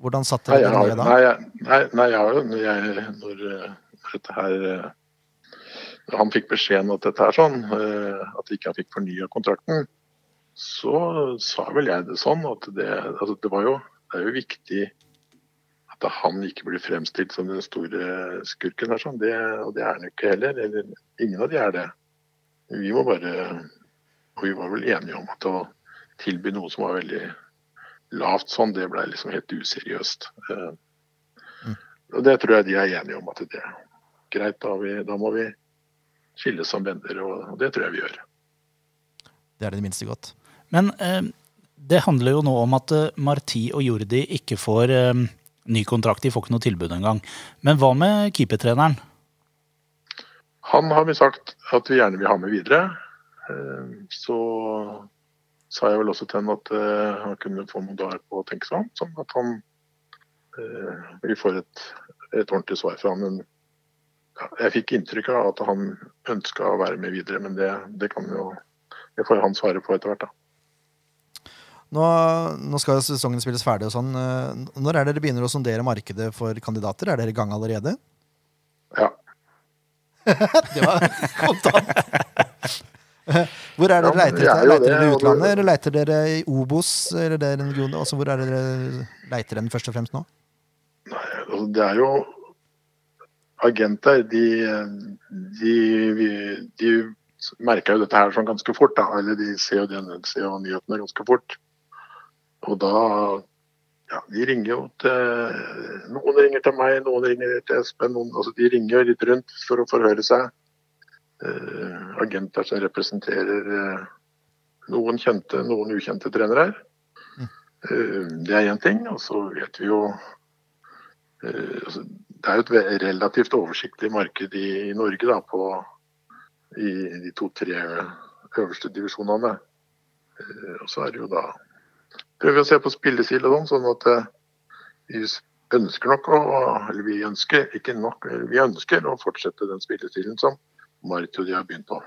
hvordan satt dere det ned da? nei, jeg- nei, nei, jeg har jo når, jeg, når eh, dette her han fikk beskjeden at dette er sånn, at ikke han fikk fornya kontrakten, så sa vel jeg det sånn at det, altså det var jo det er jo viktig at han ikke blir fremstilt som den store skurken her, sånn. Det, og det er han jo ikke heller. Eller, ingen av de er det. Vi må bare Og vi var vel enige om at å tilby noe som var veldig lavt sånn, det ble liksom helt useriøst. Mm. Og det tror jeg de er enige om at det er greit. Da, vi, da må vi skilles som venner, og og det tror jeg vi gjør. Det er det minste godt. Men eh, det handler jo nå om at eh, Marti og Jordi ikke får eh, ny kontrakt. De får ikke noe tilbud engang. Men hva med keepertreneren? Han har vi sagt at vi gjerne vil ha med videre. Eh, Så sa jeg vel også til ham at eh, han kunne få noen dager på å tenke seg om. Sånn at han eh, vi får et, et ordentlig svar fra han. Men jeg fikk inntrykk av at han ønska å være med videre, men det, det kan jo det får han svare på etter hvert. da. Nå, nå skal sesongen spilles ferdig og sånn. Eh, Når er dere begynner å sondere markedet for kandidater? Er dere i gang allerede? Ja. Det var kontant. Hvor er Ja, dere leiter er etter? Leiter dere i utlandet, eller leiter dere i Obos? Eller der er en region, altså, hvor er dere leiter den først og fremst nå? Altså, det er jo agenter, de, de, de, de merker jo dette her sånn ganske fort. Da. Eller de ser jo, den, ser jo nyhetene ganske fort. Og da ja, De ringer jo til Noen ringer til meg, noen ringer til Espen. Noen, altså de ringer litt rundt for å forhøre seg. Uh, agenter som representerer uh, noen kjente, noen ukjente trenere. Uh, det er én ting. Og så vet vi jo altså, Det er jo et relativt oversiktlig marked i, i Norge da, på, i de to-tre øverste divisjonene. Og så er det jo da prøver å se på spillestil og sånn, sånn at eh, vi ønsker nok å Eller vi ønsker, ikke nok, vi ønsker å fortsette den spillestilen som Marito og de har begynt på.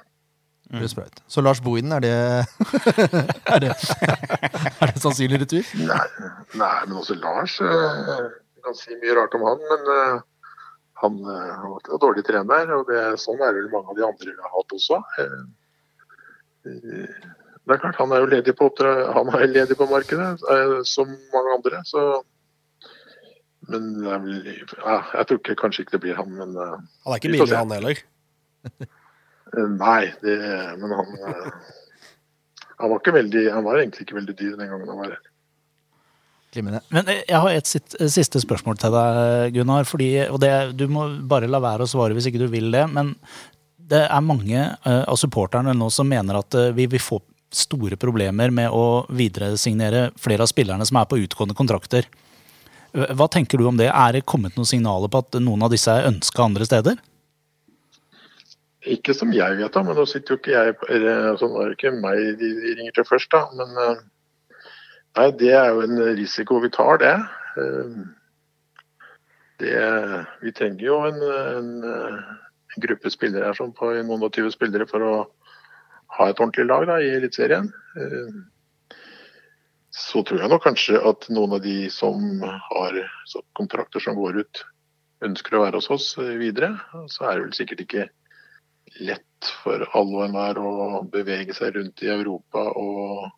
Mm. Så Lars Bohinen, er det Er det, er det sannsynlig retur? Nei, nei men også Lars eh, kan si mye rart om han, men eh, han, eh, var ikke noe dårlig trener. og det, Sånn er det vel mange av de andre vi har hatt også. Eh, eh, det er klart, Han er jo ledig på, er ledig på markedet, eh, som mange andre. så men ja, jeg tror ikke, kanskje ikke det blir han, men eh, Han er ikke billig, han heller. eh, Nei, det, men han Han var ikke veldig, han var egentlig ikke veldig dyr den gangen han var her. Men jeg har et siste spørsmål til deg, Gunnar. Fordi, og det, du må bare la være å svare hvis ikke du vil det. Men det er mange av supporterne nå som mener at vi vil få store problemer med å videresignere flere av spillerne som er på utgående kontrakter. Hva tenker du om det? Er det kommet noen signaler på at noen av disse er ønska andre steder? Ikke som jeg vet om, men nå sitter jo ikke jeg altså, Nå er det ikke meg de ringer til først, da. Men eh, nei, det er jo en risiko vi tar, det. Eh, det vi trenger jo en, en, eh, en gruppe spillere her, som på noen og tyve spillere, for å ha et ordentlig lag da, i Eliteserien. Eh, Så tror jeg nok kanskje at noen av de som har kontrakter som går ut, ønsker å være hos oss eh, videre. Så er det vel sikkert ikke lett for alle og enhver å bevege seg rundt i Europa. og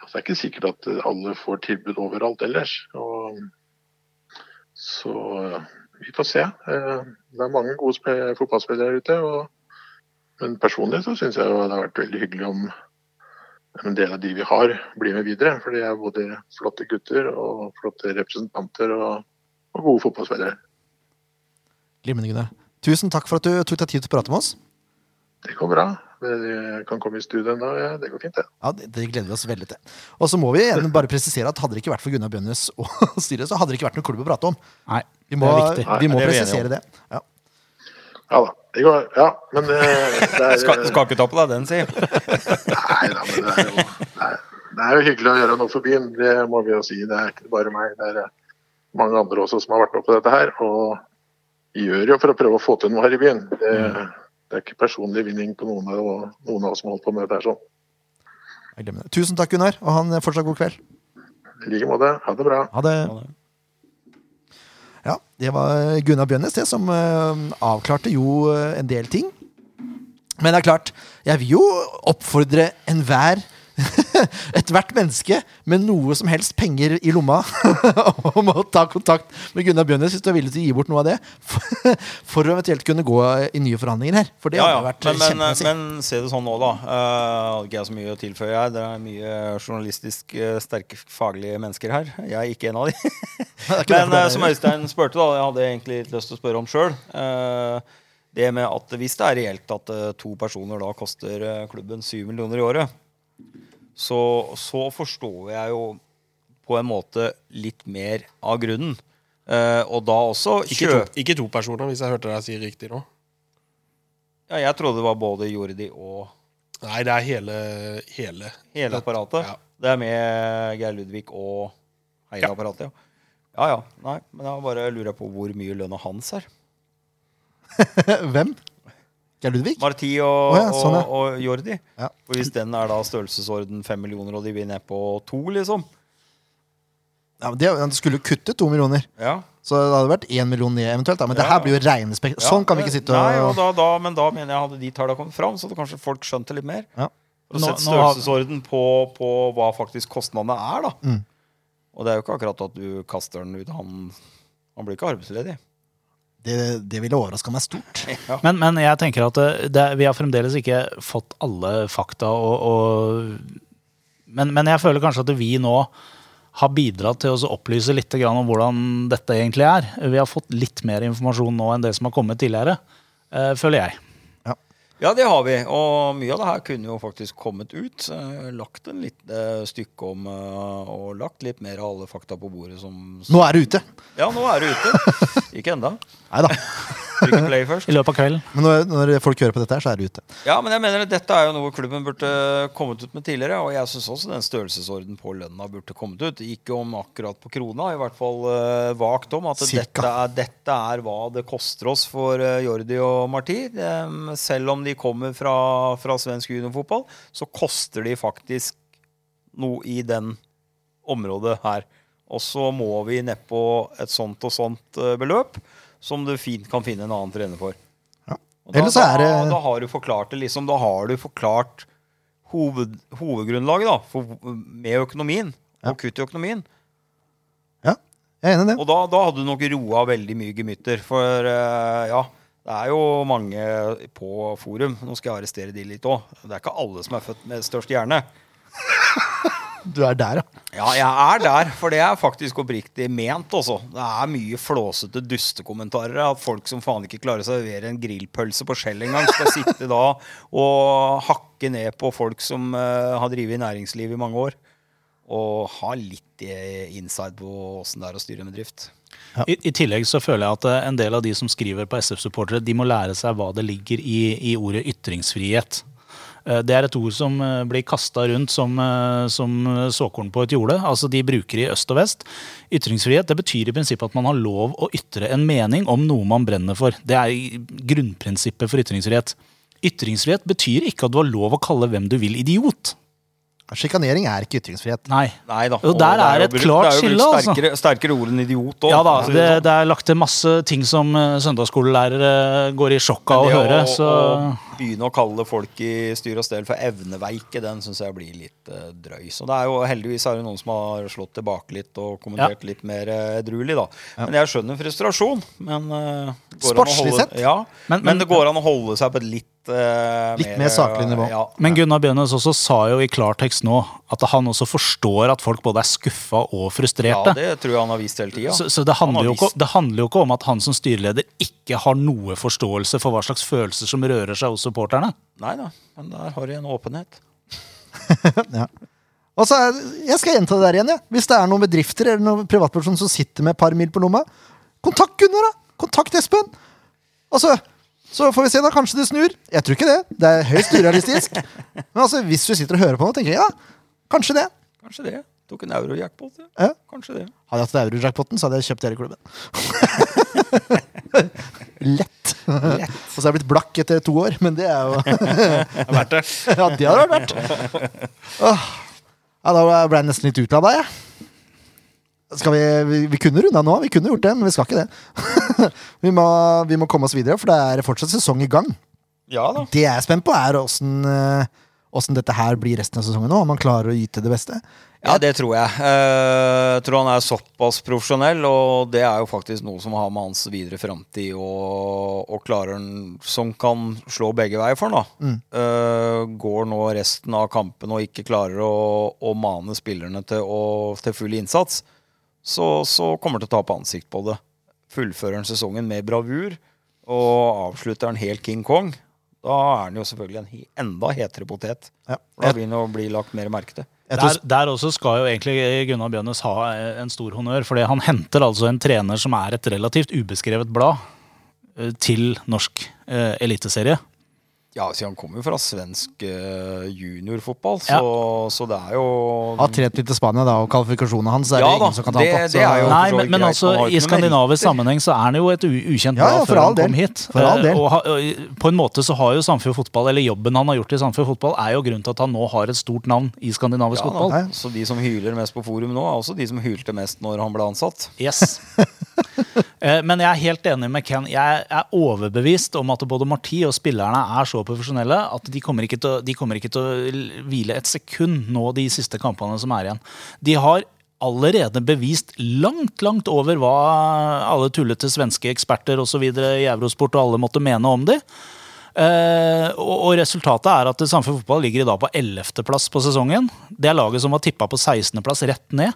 Det er ikke sikkert at alle får tilbud overalt ellers. Og, så vi får se. Eh, Det er mange gode fotballspillere ute. Og, men personlig så syns jeg det har vært veldig hyggelig om en del av de vi har, blir med videre. For de er både flotte gutter og flotte representanter og, og gode fotballspillere. Glimrende, Gunnar. Tusen takk for at du tok deg tid til å prate med oss. Det går bra. Jeg kan komme i studio ennå. Ja, det går fint, det. Ja, det, det gleder vi oss veldig til. Og så må vi igjen bare presisere at hadde det ikke vært for Gunnar Bjønnes og styret, så hadde det ikke vært noe klubb å prate om. Nei, Vi må, det er viktig. vi må Nei, det er presisere det. Ja. Ja da. Det går, ja, men det, det er, Skal, skal ikke ta på deg den, si. Nei da, men det er, jo, det, er, det er jo hyggelig å gjøre noe for byen. Det må vi jo si. Det er ikke bare meg. Det er eh, mange andre også som har vært med på dette her. Og gjør jo for å prøve å få til noe her i byen. Det, det er ikke personlig vinning på noen av, noen av oss som holder på med dette her sånn. Tusen takk, Gunnar, og han fortsatt god kveld. I like måte. Ha det bra. Ha det. Ja, det var Gunnar Bjønnes det som eh, avklarte jo eh, en del ting. Men det er klart, jeg vil jo oppfordre enhver Ethvert menneske med noe som helst penger i lomma om å ta kontakt med Gunnar Bjørnes hvis du er villig til å gi bort noe av det. For, å eventuelt kunne gå i nye forhandlinger her. For det Ja, hadde vært Men, men, kjempemessig. men se det sånn nå, da. Uh, ikke jeg så mye å tilføye her. Det er mye journalistisk eh, sterke faglige mennesker her. Jeg er ikke en av de. Men er- som Øystein spurte, da, jeg hadde egentlig litt lyst til å spørre om sjøl. det med at hvis det er reelt at to personer da koster klubben 7 millioner i året, så, så forstår jeg jo på en måte litt mer av grunnen. Eh, og da også Ikke to, ikke to personer, hvis jeg hørte deg si riktig nå. Ja, jeg trodde det var både Jordi og Nei, det er hele, hele. hele apparatet. Ja. Det er med Geir Ludvig og hele Ja. apparatet, ja. Ja ja. Nei, men jeg bare lurer på hvor mye lønna hans er. Hvem? Geir Ludvig? Marti og, oh, ja, sånn, ja. og, og Jordi. Ja. For hvis den er da størrelsesorden fem millioner, og de vil ned på to, liksom Ja, men det, han skulle jo kutte to millioner. ja. Så det hadde vært én million ned eventuelt. Da. Men det her blir jo regnespekt. Ja, Sånn kan vi ikke sitte og Nei, og da, da, Men da mener jeg hadde de tallene kommet fram, så hadde kanskje folk skjønt det litt mer. Ja. Og sett størrelsesorden på, på hva faktisk kostnadene er, da. Mm. Og det er jo ikke akkurat at du kaster den ut. Han, han blir ikke arbeidsledig. Det, det ville overraska meg stort. Men, men jeg tenker at det, det, vi har fremdeles ikke fått alle fakta. Og, og, men, men jeg føler kanskje at vi nå har bidratt til å opplyse litt om hvordan dette egentlig er. Vi har fått litt mer informasjon nå enn det som har kommet tidligere, eh, føler jeg. Ja, det har vi. Og mye av det her kunne jo faktisk kommet ut. Eh, lagt en lite stykke om eh, Og lagt litt mer av alle fakta på bordet som Nå er det ute! Ja, nå er det ute. Ikke enda. Nei da. Trykk play først. I løpet av kvelden. Men når, når folk hører på dette, her, så er det ute. Ja, men jeg mener at dette er jo noe klubben burde kommet ut med tidligere. Og jeg syns også den størrelsesorden på lønna burde kommet ut. Ikke om akkurat på krona, i hvert fall uh, vagt om at dette er, dette er hva det koster oss for uh, Jordi og Marti. Um, selv om de kommer fra, fra svensk juniorfotball, så koster de faktisk noe i den området her. Og så må vi nedpå et sånt og sånt uh, beløp, som du fint kan finne en annen trener for. Ja. Da, så er det da, da har du forklart det liksom, da har du forklart hoved, hovedgrunnlaget da, for, med økonomien Ja. og kutt i økonomien. Ja, jeg er enig i det. Og da, da hadde du nok roa veldig mye gemytter. For uh, ja, det er jo mange på forum. Nå skal jeg arrestere de litt òg. Det er ikke alle som er født med størst hjerne. Du er der, ja. Ja, jeg er der, for det er faktisk oppriktig ment også. Det er mye flåsete dustekommentarer. At folk som faen ikke klarer å servere en grillpølse på skjell engang, skal sitte da og hakke ned på folk som uh, har drevet næringsliv i mange år. Og ha litt eh, inside på åssen det er å styre med drift. Ja. I, I tillegg så føler jeg at eh, en del av de som skriver på SF-supportere, de må lære seg hva det ligger i, i ordet ytringsfrihet. Eh, Det er et ord som eh, blir kasta rundt som, eh, som såkorn på et jorde. Altså De bruker i øst og vest. Ytringsfrihet det betyr i prinsippet at man har lov å ytre en mening om noe man brenner for. Det er grunnprinsippet for ytringsfrihet. Ytringsfrihet betyr ikke at du har lov å kalle hvem du vil idiot. Sjikanering er ikke ytringsfrihet. Nei. Nei da. Og der er et brukt- klart det er jo brukt skille, altså. Sterkere, sterkere ord enn idiot òg. Ja da, det, det er lagt til masse ting som eh, søndagsskolelærere går i sjokk av å høre. Så Å begynne å kalle folk i styr og stell for evneveike, den syns jeg blir litt uh, drøy. Så det er jo heldigvis er det noen som har slått tilbake litt og kommentert litt mer edruelig, da. Men jeg skjønner frustrasjon. Men uh, å Sportslig holde, sett. Ja, Men- men, men- det går an å holde seg på et litt eh, Litt mer saklig nivå. Ja. Men Gunnar Bjønnes også sa jo i klartekst nå at han også forstår at folk både er skuffa og frustrerte. ja, det tror jeg han har vist hele tida. Så, så det, Han handler har jo ikke, det handler jo ikke om at han som styreleder ikke har noe forståelse for hva slags følelser som rører seg hos supporterne. Nei da, men der har de en åpenhet. Og så er, jeg skal gjenta det der igjen. Ja. Hvis det er noen bedrifter eller noen privatpersoner som sitter med et par mil på lomma, kontakt Gunnar! da! Kontakt Espen! Og så, får vi se, da. Kanskje det snur. Jeg tror ikke det. Det er høyst urealistisk. Men altså, hvis du sitter og hører på nå, tenker jeg ja, kanskje det. Kanskje det. Tok en euro-jackpot. Ja. Ja. Kanskje det. Hadde jeg hatt eurojackpoten, så hadde jeg kjøpt hele klubben. Lett. Og så er jeg blitt blakk etter to år, men det er jo er verdt det. Ja, det hadde vært verdt. Åh. Ja, da ble jeg nesten litt utlada, jeg. Skal vi, vi, vi kunne runda nå, vi kunne gjort det, men vi skal ikke det. vi, må, vi må komme oss videre, for det er fortsatt sesong i gang. Ja. Det jeg er spent på, er åssen eh, åssen dette her blir resten av sesongen nå. Om han klarer å yte det beste. Ja, det tror jeg. Eh, Jeg tror han er såpass profesjonell, og det er jo faktisk noe som har med hans videre framtid og, og klarer han Som kan slå begge veier for han, da. Eh, går nå resten av kampen og ikke klarer å, å mane spillerne til, å, til full innsats, så, så kommer han til å tape ansikt på det. Fullfører han sesongen med bravur og avslutter han helt King Kong, da er han jo selvfølgelig en enda hetere potet. Ja. Da begynner han å bli lagt mer merke til. Der, der også skal jo egentlig Gunnar Bjørnes ha en stor honnør, fordi han henter altså en trener som er et relativt ubeskrevet blad eh, til norsk eh, eliteserie. Ja, så han kommer jo fra svensk eh, juniorfotball, så, så det er jo har trent litt til Spania, da, og kvalifikasjonene hans er Ja det ingen som kan ta det- på. det er jo- Nei, men, men altså i skandinavisk sammenheng så er han jo et u ukjent Ja, ja, for før all han del. kom hit. For all Eh, del. Og, og på en måte så har jo Samfjord Fotball, eller jobben han har gjort i Samfjord Fotball, er jo grunnen til at han nå har et stort navn i skandinavisk ja, da. fotball. Så de som hyler mest på forum nå, er også de som hylte mest når han ble ansatt. Yes. Eh, Men jeg er helt enig med Ken. Jeg er overbevist om at både Marti og spillerne er så profesjonelle at de kommer ikke til, å- de kommer ikke til å hvile et sekund nå de siste kampene som er igjen. De har allerede bevist langt, langt over hva alle tullete svenske eksperter og så videre i Eurosport og alle måtte mene om de. Uh, og, resultatet er at Samfunn Fotball ligger i dag på 11.-plass på sesongen. Det er laget som var tippa på 16.-plass rett ned.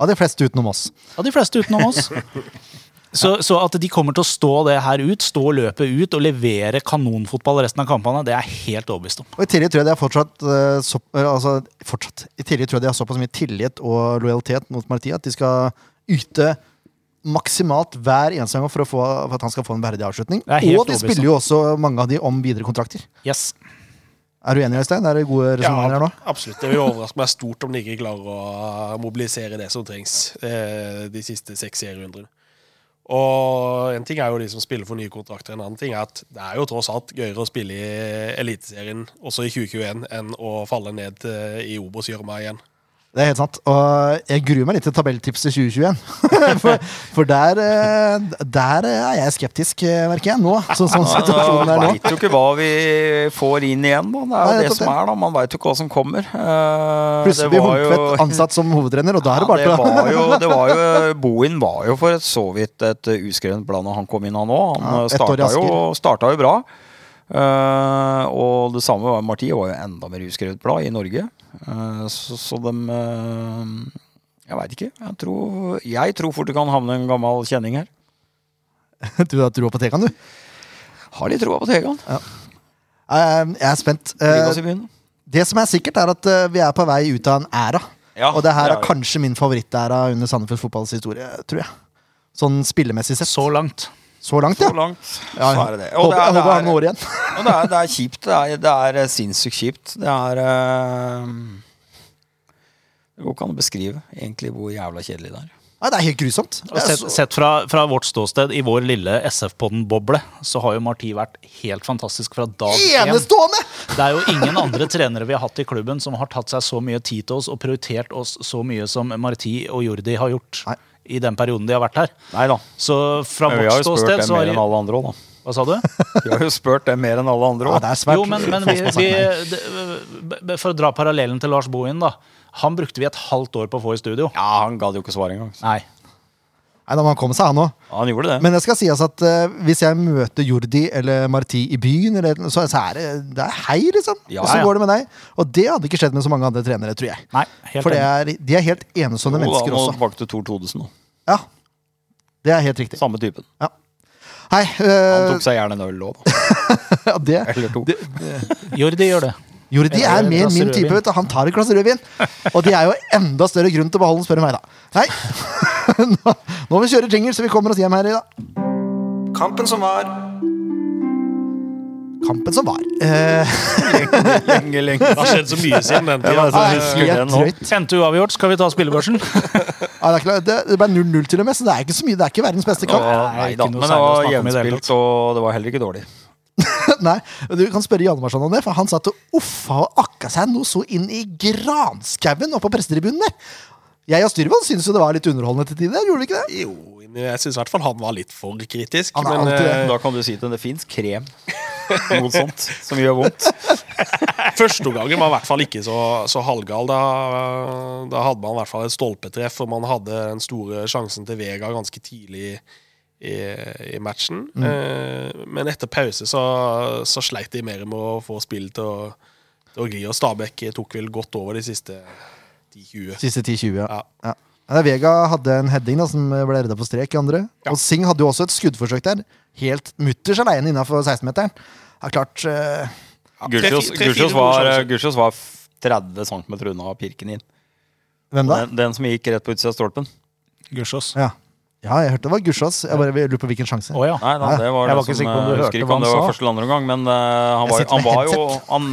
Av de fleste utenom oss. Ja, de fleste utenom oss. Så, så at de kommer til å stå det her ut, stå løpet ut og levere kanonfotball resten av kampene, det er jeg helt overbevist om. Og I tillegg tror jeg de har fortsatt, eh, så, altså, fortsatt I tillegg tror jeg de har såpass mye tillit og lojalitet mot Marti at de skal yte maksimalt hver eneste gang for, å få, for at han skal få en verdig avslutning. Er Og de overbevist spiller jo også mange av de om videre kontrakter. Yes. Er du enig, Øystein? Er det gode resonnementer her nå? absolutt. Det vil overraske meg stort om de ikke klarer å mobilisere det som trengs eh, de siste seks serierundene. Og en ting er jo de som spiller for nye kontrakter. En annen ting er at det er jo tross alt gøyere å spille i Eliteserien også i 2021 enn å falle ned eh, i Obos-gjørma igjen. Det er helt sant. Og jeg gruer meg litt til tabelltipset 2021. for for der, eh, der er jeg skeptisk, eh, merker jeg nå. Sånn situasjonen er Man nå. veit jo ikke hva vi får inn igjen, da. Det er Nei, jo det som er, da. Man veit jo ikke hva som kommer. Eh, Plutselig det blir jo- Horntvedt ansatt som hovedtrener, og da er det Ja, bare det var jo, det var jo, Bohin var jo for så vidt et uskrevet blad når han kom inn, han òg. Han Ja, starta, jo, starta jo bra. Eh, og det samme var Marti, var jo enda mer uskrevet blad i Norge. Uh, så, så dem uh, Jeg veit ikke. Jeg tror, jeg tror fort det kan havne en gammel kjenning her. Du har troa på Tegan, du. Har litt troa på Tegan. Eh, Jeg er spent. Eh. Det som er sikkert, er at eh, vi er på vei ut av en æra. Ja, Og det her det er er kanskje min favorittæra under Sandefjord fotballs historie, tror jeg. Sånn spillemessig sett. Så langt. Så langt, Så ja. langt, ja. så er det det. Og Håper, det er, jeg håper han når igjen. Og det er, det er kjipt. Det er, det er eh, sinnssykt kjipt. Det er eh, Det går ikke an å beskrive egentlig hvor jævla kjedelig det er. Nei, det er helt grusomt. Er sett, så- sett fra, fra vårt ståsted i vår lille SF-podden-boble, så har jo Marti vært helt fantastisk fra dag én. Enestående! Det er jo ingen andre trenere vi har hatt i klubben som har tatt seg så mye tid til oss og prioritert oss så mye som Marti og Jordi har gjort Nei. I den perioden de har vært her. Nei da. Så fra Men vi vårt har jo spurt ståsted mer enn alle andre òg, da. Hva sa du? Vi har jo spurt det mer enn alle andre Ja, òg. det er svært. Jo, men, men vi, vi, for å dra parallellen til Lars Bohin, da. Han brukte vi et halvt år på å få i studio. Ja, han gadd jo ikke svare engang. Nei. Nei, da må han komme seg, han òg. Ja, han gjorde det. Men det skal sies at uh, hvis jeg møter Jordi eller Marti i byen, eller, så, så er det, det er hei, liksom. Ja, og så ja. går det med deg. Og det hadde ikke skjedd med så mange andre trenere, tror jeg. Nei, helt For det er, de er helt enestående mennesker da, også. tilbake til Tor Todesen nå. Ja, Det er helt riktig. Samme typen. Hei, Han eh, tok seg gjerne en øl òg, da. Ja, det, Eller to. det, Jordi gjør det. Jordi de er mer min type. vet du. Han tar et glass rødvin. Og det er jo enda større grunn til å beholde den, spør du meg, da. Nei. Nå, nå må vi kjøre jingle, så vi kommer oss hjem her i dag. Kampen som var. Kampen som var. Eh, Lenge, lenge. Det har skjedd så mye siden den tida. bare så husker det helt nå. drøyt. Endte uavgjort. Skal vi ta spillebørsen? Ja, det, er klart, det, det ble 0-0 til og med, så det er ikke så mye. Det er ikke verdens beste kamp. Nei ikke da, men det var jevnspilt, og det var heller ikke dårlig. Nei, Du kan spørre Jan Marsson om det, for han satt og uffa og akka seg noe så inn i granskauen oppe på prestetribunen der. Jeg og Styrvold syntes jo det var litt underholdende til tider. Gjorde vi ikke det? Jo, jeg syns i hvert fall han var litt for kritisk. Han er Men alltid eh, Da kan du si til det fins krem. Noe sånt som gjør vondt. Førsteomgangen var i hvert fall ikke så, så halvgal. Da, da hadde man i hvert fall et stolpetreff, og man hadde den store sjansen til Vega ganske tidlig i, i matchen. Eh, men etter pause så, så sleit de mer med å få spillet til å, til å gli, og Stabæk tok vel godt over de siste 10-20. Siste 10-20, ja. Ja. ja. Ja, Vega hadde en heading da, som ble redda på strek i andre. Og Singh hadde jo også et skuddforsøk der. Helt mutters aleine innafor 16-meteren. Ja, klart eh, Gursjås gode var, var 30 cm unna pirken inn. Hvem da? Den, den som gikk rett på utsida av stolpen. Gussiås. Ja. Ja, jeg hørte det var Gussiås. Jeg bare lurer på hvilken sjanse. Oh, ja. Nei, da, det var Jeg det var ikke som, sikker på om du eh, hørte husker ikke hva om det han var sa. første eller andre gang, men uh, han, var, han var jo Han,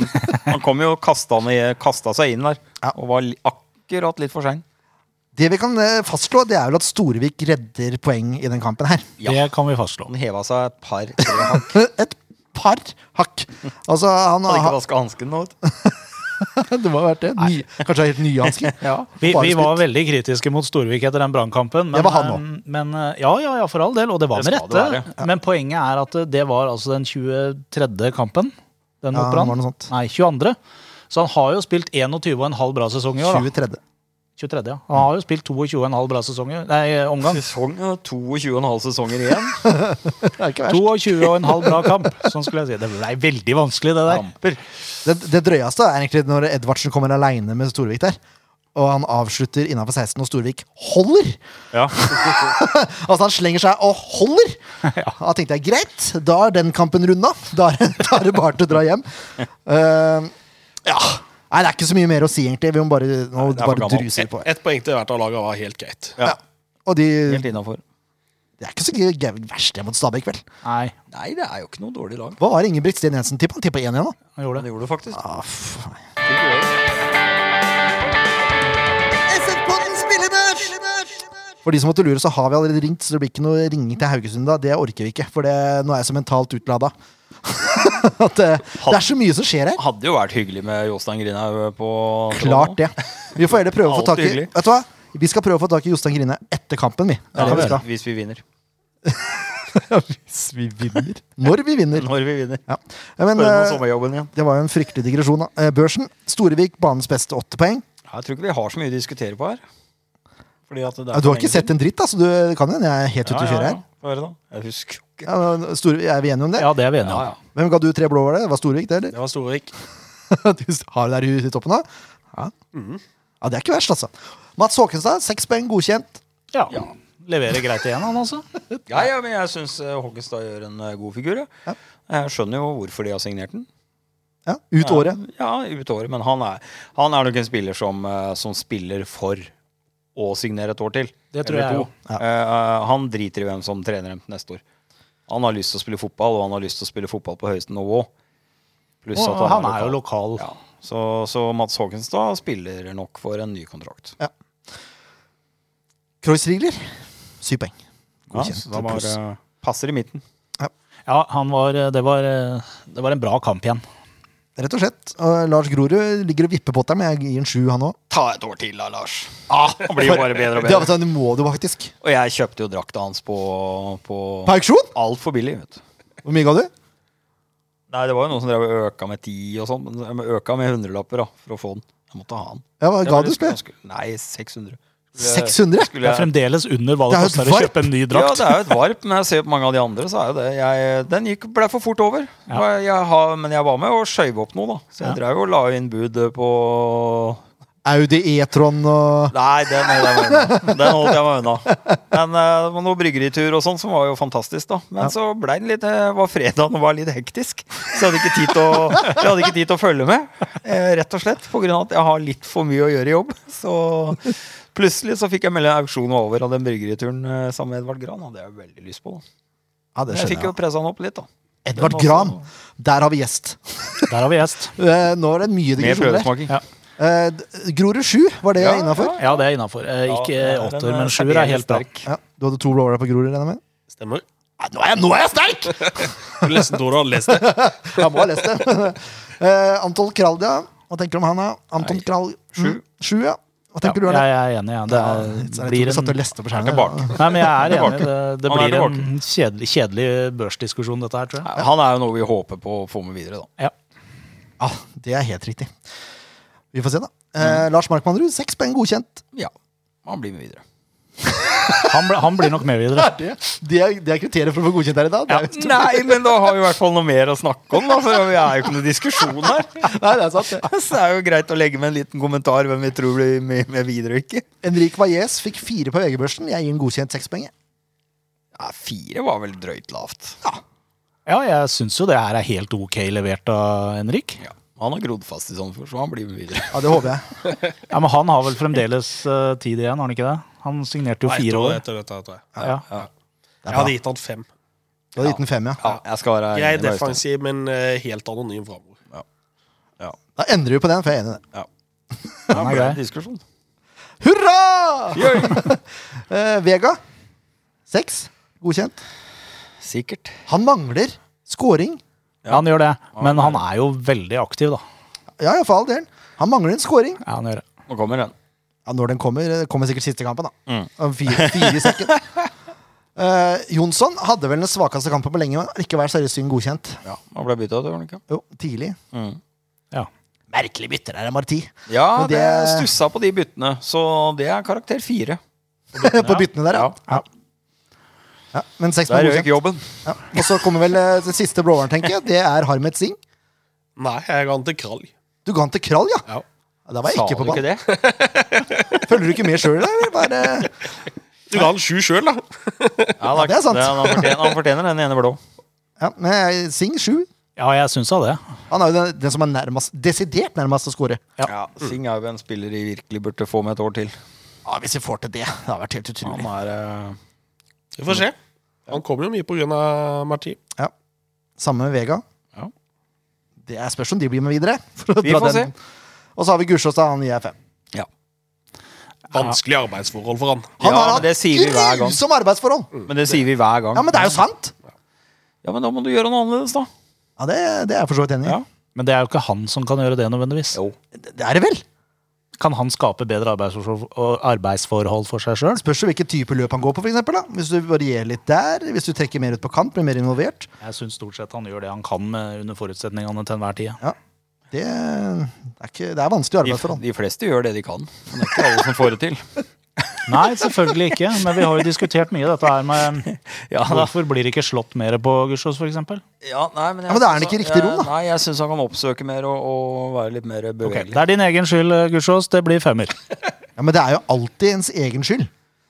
han kom jo og kasta seg inn der, Ja. og var akkurat litt for sein. Det vi kan eh, fastslå, det er vel at Storevik redder poeng i den kampen her. Det kan vi fastslå. Han heva seg et par tre hakk. Et par hakk. Altså, han Hadde ikke vaska hansken nå. vet du. Det må ha vært det. Ny, kanskje helt nye hansker. Ja. Vi, vi var veldig kritiske mot Storvik etter den brannkampen. Men, Det var han også. men eh, Ja, ja, ja, for all del. Og det var Det med rette. rette. Men poenget er at det var altså den 23. kampen. Den Ja, mot Brann. Nei, 22. Så han har jo spilt 21,5 bra sesong i år. da 23. 23, ja. Han har jo spilt 22,5 bra sesonger Nei, omgang. Sesong ja, 22,5 sesonger igjen. Det er ikke verst. 22,5 bra kamp. Sånn skulle jeg si. Det ble veldig vanskelig, det der. Det, det drøyeste er egentlig når Edvardsen kommer aleine med Storvik der. Og han avslutter innafor 16, og Storvik holder! Ja. Altså Han slenger seg og holder! Da tenkte jeg greit, da er den kampen runda. Da er det bare til å dra hjem. Uh, ja. Nei, det er ikke så mye mer å si, egentlig. Vi må bare, nå er bare druser på. Ett poeng til hvert av lagene var helt greit. Ja. Og de, Helt innafor. det er ikke så gøy- verst mot Stabæk, vel. Nei, Nei, det er jo ikke noe dårlig lag. Hva var Ingebrigt Sten Jensen tippa? Tippa 1 igjen, da. han gjorde Det det. gjorde det faktisk. Ah, For de som måtte lure, så har vi allerede ringt, så det blir ikke noe ringing til Haugesund da. Det orker vi ikke, for det, nå er jeg så mentalt utlada. At det, det er så mye som skjer her. Hadde jo vært hyggelig med Jostein Grinhaug på Klart det. Vi får heller prøve å få tak i hyggelig. Vet du hva? Vi skal prøve å få tak i Jostein Grine etter kampen, vi. Er vi skal. Hvis vi vinner. Hvis vi vinner. Når vi vinner. Når vi vinner. Ja. Ja, Men, eh, det var jo en fryktelig digresjon. da. Eh, Børsen. Storevik, banens beste åtte poeng. Jeg tror ikke vi har så mye å diskutere på her. Fordi at det er Ja, Du har ikke sett en dritt, da, så du kan hende jeg er helt ute å kjøre her. Ja, ja, da. Jeg husker jo ikke. Ja, men Store, er vi enige om det? Ja, det er vi enige Ja, om. Ja. Hvem ga du tre blå var det? Det var Storvik, det, eller? Det var Storvik. Du har det der i toppen, da? Ja. ja, det er ikke verst, altså. Mats Håkenstad, seks poeng, godkjent. Ja. Leverer greit igjen, han altså. Ja, ja, men jeg syns Håkenstad gjør en eh, god figur. Ja. Jeg skjønner jo hvorfor de har signert den. Ja, Ut året. Ja, ut året. Men han er, han er nok en spiller som, eh, som spiller for å signere et år til. Det tror jeg jo. Ja. Uh, han driter i hvem som trener dem neste år. Han har lyst til å spille fotball, og han har lyst til å spille fotball på høyeste nivå. Pluss Og at han er jo lokal. Ja. Så, så Mats Håkenstad spiller nok for en ny kontrakt. Kreuzrigler, syv poeng. Godkjent. Ja, da var, pluss. eh, passer i midten. Ja, han var, det, var, det var en bra kamp igjen. Rett og slett. Og Lars Grorud ligger og vipper på deg, men jeg gir en sju, han òg. Ta et år til da, Lars. Han blir jo bare bedre og bedre. det må du faktisk. Og jeg kjøpte jo drakta hans på, på På auksjon? altfor billig. vet du. Hvor mye ga du? Nei, det var jo noen som drev og øka med ti og sånn. Men øka med hundrelapper da, for å få den. Jeg måtte ha den. Ja, Hva ga du, det spør Nei, 600. 600? Skulle Det er fremdeles under hva det Det er koster å kjøpe en ny Ja, det er jo et varp, men jeg ser på mange av de andre, så er jo det jeg, Den gikk, ble for fort over. Ja. Jeg har, men jeg var med og skøyv opp noe, da. Så jeg Ja. drev og la inn bud på, Audi E-tron og Nei, den holdt jeg meg unna. Den holdt jeg meg unna. Men eh, det var noe bryggeritur og sånn som var jo fantastisk, da. Men så ble den litt eh, var fredagen og var litt hektisk. Så jeg hadde ikke tid til å, jeg hadde ikke tid til å følge med. eh, Rett og slett. På grunn av at jeg har litt for mye å gjøre i jobb. Så plutselig så fikk jeg melde auksjonen over av den bryggerituren eh, sammen med Edvard Gran. Hadde jeg veldig lyst på. da. Ja, det Jeg fikk jo pressa han opp litt, da. Edvard Gran. Der har vi gjest. Der har vi gjest. Eh, Nå er det mye digresjoner. Ja. Eh, Grorud 7, var det Ja, innafor? Ja, det er innafor. Eh, ikke åtter, men sjuer er helt bra. sterk. Ja. Du hadde to blåhåler på Grorud, regner jeg med? Stemmer. Nå er jeg, nå er jeg sterk! Du leste Dora du leste lest det. Jeg må ha lest det. Eh, Anton Kralja, hva tenker du om han? da? Anton Krall... Sju. Sju, ja. Hva Ja, tenker du? jeg er enig. Ja. Det er, jeg blir en... du satt og leste på er skjermen. Nei, men jeg er enig. Det, det er blir en kjedelig, kjedelig børsdiskusjon, dette her, tror jeg. Han er jo noe vi håper på å få med videre, da. Ja, det er helt riktig. Vi får se, da. Eh, Lars Markmannrud, seks poeng godkjent. Ja, han blir med videre. Han, ble, han blir nok med videre. Det, det, er, det er kriteriet for å få godkjent her i dag. Er, Nei, men da har vi i hvert fall noe mer å snakke om, da. For vi er jo ikke noe diskusjon her. Nei, det er sant. det. Så det er jo greit å legge med en liten kommentar hvem vi tror blir med, med videre og ikke. Enrik Valles fikk fire på VG-børsen. Jeg gir en godkjent sekspenge Ja, fire var vel drøyt lavt. Ja, jeg syns jo det her er helt ok levert av Henrik. Ja. Han har grodd fast i Sandefjord, så han blir med videre. Ja, det håper jeg. Ja, Men han har vel fremdeles uh, tid igjen, har han ikke det? Han signerte jo Nei, fire etter- år. etter dette, tror jeg. Ja. Det er Jeg hadde gitt han fem. Du hadde gitt han fem, ja. Ja, jeg Øystein. defensiv, men eh, helt anonym framover. Da endrer vi på den, for jeg er enig i det. Ja, Den er grei. en diskusjon. Hurra! uh, Vega, seks. Godkjent. Sikkert. Han mangler scoring. Ja, han gjør det. Men han er jo veldig aktiv, da. Ja, ja, for all del. Han mangler en scoring. Ja, han gjør det. Nå kommer den. Ja, når den kommer, det kommer sikkert siste kampen, da. Mm. Fire, fire i sekken. Uh, Jonsson hadde vel den svakeste kampen på lenge, men likevel seriøst synd godkjent. Ja, Han ble bytta ut, gjorde han ikke? Jo, tidlig. Mm. Ja. Merkelig bytter der, Marti. Ja, Men det det- stussa på de byttene, så det er karakter fire. på byttene der, ja. Ja. ja. Men seks Der røyk godkjent. jobben. Ja. Og så kommer vel eh, den siste blåhveren, tenker jeg. Det er Harmet Singh. Nei, jeg ga den til Kralj. Du ga den til Kralj, ja? Ja. Ja, Da var jeg Sa ikke du på ikke ball. det? Følger du ikke med sjøl, eller? Bare... Du ga han sju sjøl, da. Ja, det er sant. han, fortjener, han fortjener den ene blå. Ja, men eh, Sing sju. Ja, jeg syns da det. Han er jo den, den som er nærmest, desidert nærmest å score. Ja. Ja, Singh er jo en spiller de virkelig burde få med et år til. Ja, Hvis vi får til det. Det har vært helt utrolig. Han er eh, Vi får se. Han kommer jo mye av Marti. Samme med Vega. Ja. Det er spørs om de blir med videre. For å Vi dra får den. Og så har vi da. Han gir jeg fem. Ja. Vanskelig arbeidsforhold for han. Han Ja, har men hatt det sier vi hver gang. grusomme arbeidsforhold! Men det sier vi hver gang. Ja, men det er jo sant! Ja, men da må du gjøre noe annerledes, da. Ja, Det, det er jeg for så vidt enig i. Ja. Men det er jo ikke han som kan gjøre det nødvendigvis. Jo. Det det er det vel. Kan han skape bedre arbeidsforhold, og arbeidsforhold for seg sjøl? Spørs jo hvilken type løp han går på, for eksempel, da. Hvis du varierer litt der, hvis du trekker mer ut på kant, blir mer involvert. Jeg syns stort sett han gjør det han kan med, under forutsetningene til enhver tid. Det er, ikke, det er vanskelig De, arbeidsforhold. de fleste gjør det de kan. Men det er ikke alle som får det til. Nei, selvfølgelig ikke. Men vi har jo diskutert mye dette her med Ja. Hvorfor blir det ikke slått mer på Gussiås, f.eks.? Ja, nei, men, Ja, men da er han ikke i riktig rom, da. Nei, jeg syns han kan oppsøke mer og, og være litt mer bevegelig. bevegelig. det er din egen skyld, Gussiås. Det blir femmer. Ja, Men det er jo alltid ens egen skyld.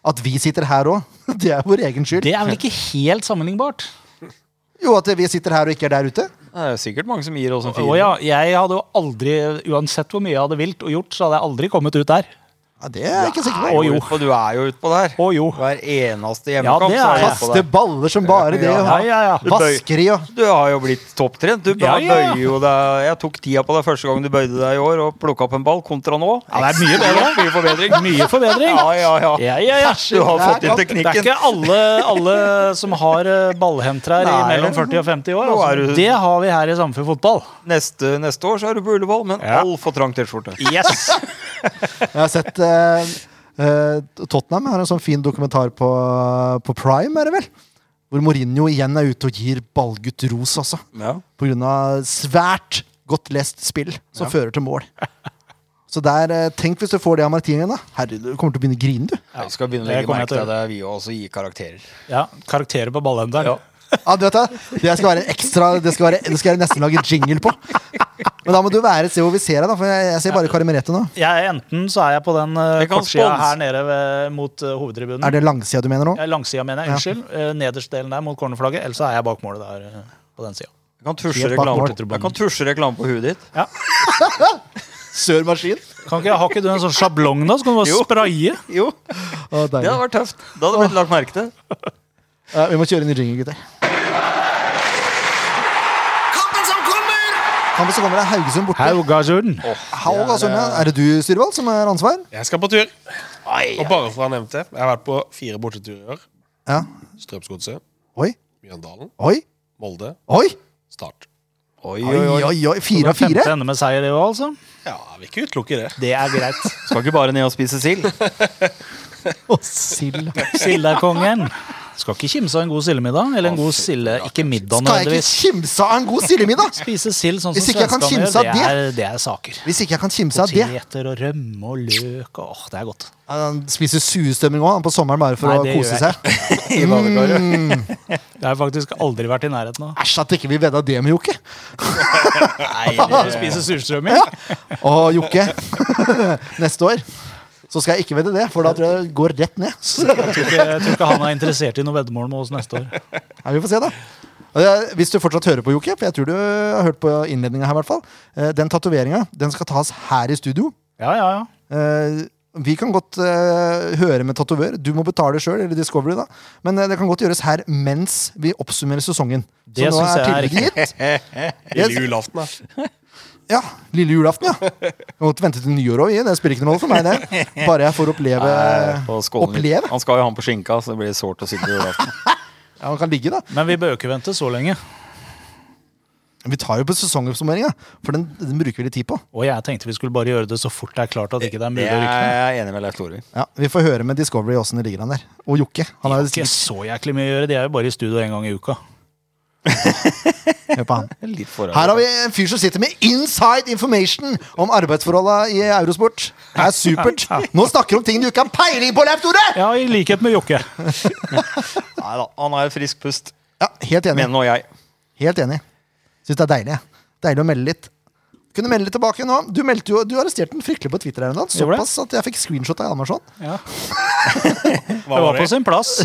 At vi sitter her òg. Det er vår egen skyld. Det er vel ikke helt sammenlignbart? Jo, at vi sitter her og ikke er der ute. Det er sikkert mange som gir oss en firer. fire. ja, jeg hadde jo aldri, uansett hvor mye jeg hadde vilt og gjort, så hadde jeg aldri kommet ut der. Ja, Det er jeg ikke sikker på. jo. For du er jo utpå der. Å jo. Hver eneste Ja, hjemmekamp det er Kaste baller som bare det. Ja, Ja, ja, Vaskeri og Du har jo blitt topptrent. Du Ja, ja, ja. bøyer jo deg Jeg tok tida på deg første gang du bøyde deg i år og plukka opp en ball, kontra nå. Ja, det er mye bedre. Mye forbedring. Mye forbedring. Ja, ja, ja. Ja, ja, ja. Du har fått inn Det er ikke alle, alle som har eh, ballhentere i mellom 40 og 50 år. Altså. du- Det har vi her i Samfunn fotball. Neste, neste år så er du på Ullevål, men Ja. altfor trang T-skjorte. Yes! Jeg har sett eh, Tottenham har en sånn fin dokumentar på, på Prime, er det vel? Hvor Mourinho igjen er ute og gir ballgutt ros, altså. Ja. På grunn av svært godt lest spill som fører til mål. Så der, eh, Tenk hvis du får det av Martinien. da Herre, du kommer til å begynne å grine, du. Vi skal begynne å legge merke til det, vi også gi karakterer. Ja, karakterer på ballhenderen. Ja. Ja, du vet det, det skal være ekstra Det skal, være, det skal jeg nesten lage jingle på. Men da må du være et sted hvor vi ser deg, da. For jeg, jeg ser bare Kari Merete nå. Jeg, enten så er jeg på den uh, kortsida her nede ved, mot uh, hovedtribunen. Er det langsida du mener nå? Er langsida, mener jeg. Unnskyld. Uh, nederst delen der mot cornerflagget. Eller så er jeg bak målet der uh, på den sida. Jeg kan tusje reklame, reklame på huet ditt. Sør maskin. Kan ikke, har ikke du en sånn sjablong, da? Så kan du bare Jo. spraye. Jo, Å, det hadde vært tøft. Da hadde blitt lagt merke til. Uh, vi må kjøre en i jingle, gutter. Kampen som Kampen som kommer, er Haugesund borte. Haugasund. Haugasund, ja. Er det du, Styrvold, som er ansvar? Jeg skal på tur. Og bare for å ha nevnt det, jeg har vært på fire borteturer i år. Ja. Strømsgodset, Oi, Mjøndalen, oi, Molde, oi! Start. Oi, Oi, oi, oi. Fire av Femte fire. ender med seier, det òg, altså. Ja, vil ikke utelukke det. Det er greit. Skal ikke bare ned og spise sild. Å, sild. Sildekongen. Skal ikke kimse av en god sildemiddag. Eller en god silde... Ikke middag, Skal jeg ikke nødvendigvis. kimse av en god sildemiddag? Spise sild sånn som Hvis ikke jeg kan svenskene kimse av gjør, det er, det er saker. Hvis ikke jeg kan kimse av det Poteter og rømme og løk og Åh, det er godt. Han spiser suestømming òg, på sommeren bare for Nei, å kose seg. I badekaret. Det har jeg faktisk aldri vært i nærheten av. Æsj, at ikke vi vedda det med Jokke. Nei, du spiser surstrømming? Og Jokke, neste år så skal jeg ikke vedde det, for da tror jeg det går rett ned. Jeg tror, ikke, jeg tror ikke han er interessert i noe veddemål med oss neste år. Ja, vi får se, da. Hvis du fortsatt hører på, Jokke, for jeg tror du har hørt på innledninga her, i hvert fall. eh, Den tatoveringa den skal tas her i studio. Ja, ja, ja. Eh, Vi kan godt eh, høre med tatovør. Du må betale sjøl, eller Discovery, da. Men det kan godt gjøres her mens vi oppsummerer sesongen. Det syns jeg er riktig. Lille julaften, da. Ja, lille julaften, ja. Jeg måtte vente til nyår òg, det spiller ikke noen rolle for meg, det. Bare jeg får oppleve Nei. Oppleve? Han skal jo ha den på skinka, så det blir sårt å sitte julaften. Ja, han kan ligge, da. Men vi bør jo ikke vente så lenge. Vi tar jo på sesongoppsummeringa, for den, den bruker vi litt tid på. Og jeg tenkte vi skulle bare gjøre det så fort det er klart at ikke det er mulig å er rykke. jeg enig med Leif Tore. Ja, Vi får høre med Discovery åssen det ligger an der. Og Jokke. Han har jo Ikke så jæklig mye å gjøre. De er jo bare i studio en gang i uka. Hør på han. Her har vi en fyr som sitter med inside information om arbeidsforholda i Eurosport. Det er supert. Nå snakker du om ting du ikke har peiling på, Leif Tore! Ja, i likhet med Jokke. Nei da, han er frisk pust. Ja, helt enig. Mener nå jeg. Helt enig. Syns det er deilig. Deilig å melde litt. Kunne melde litt tilbake nå. Du, meldte jo, du arresterte den fryktelig på Twitter. her en dag. Såpass at jeg fikk screenshot av Hjalmarsson. Ja. Det var på sin plass.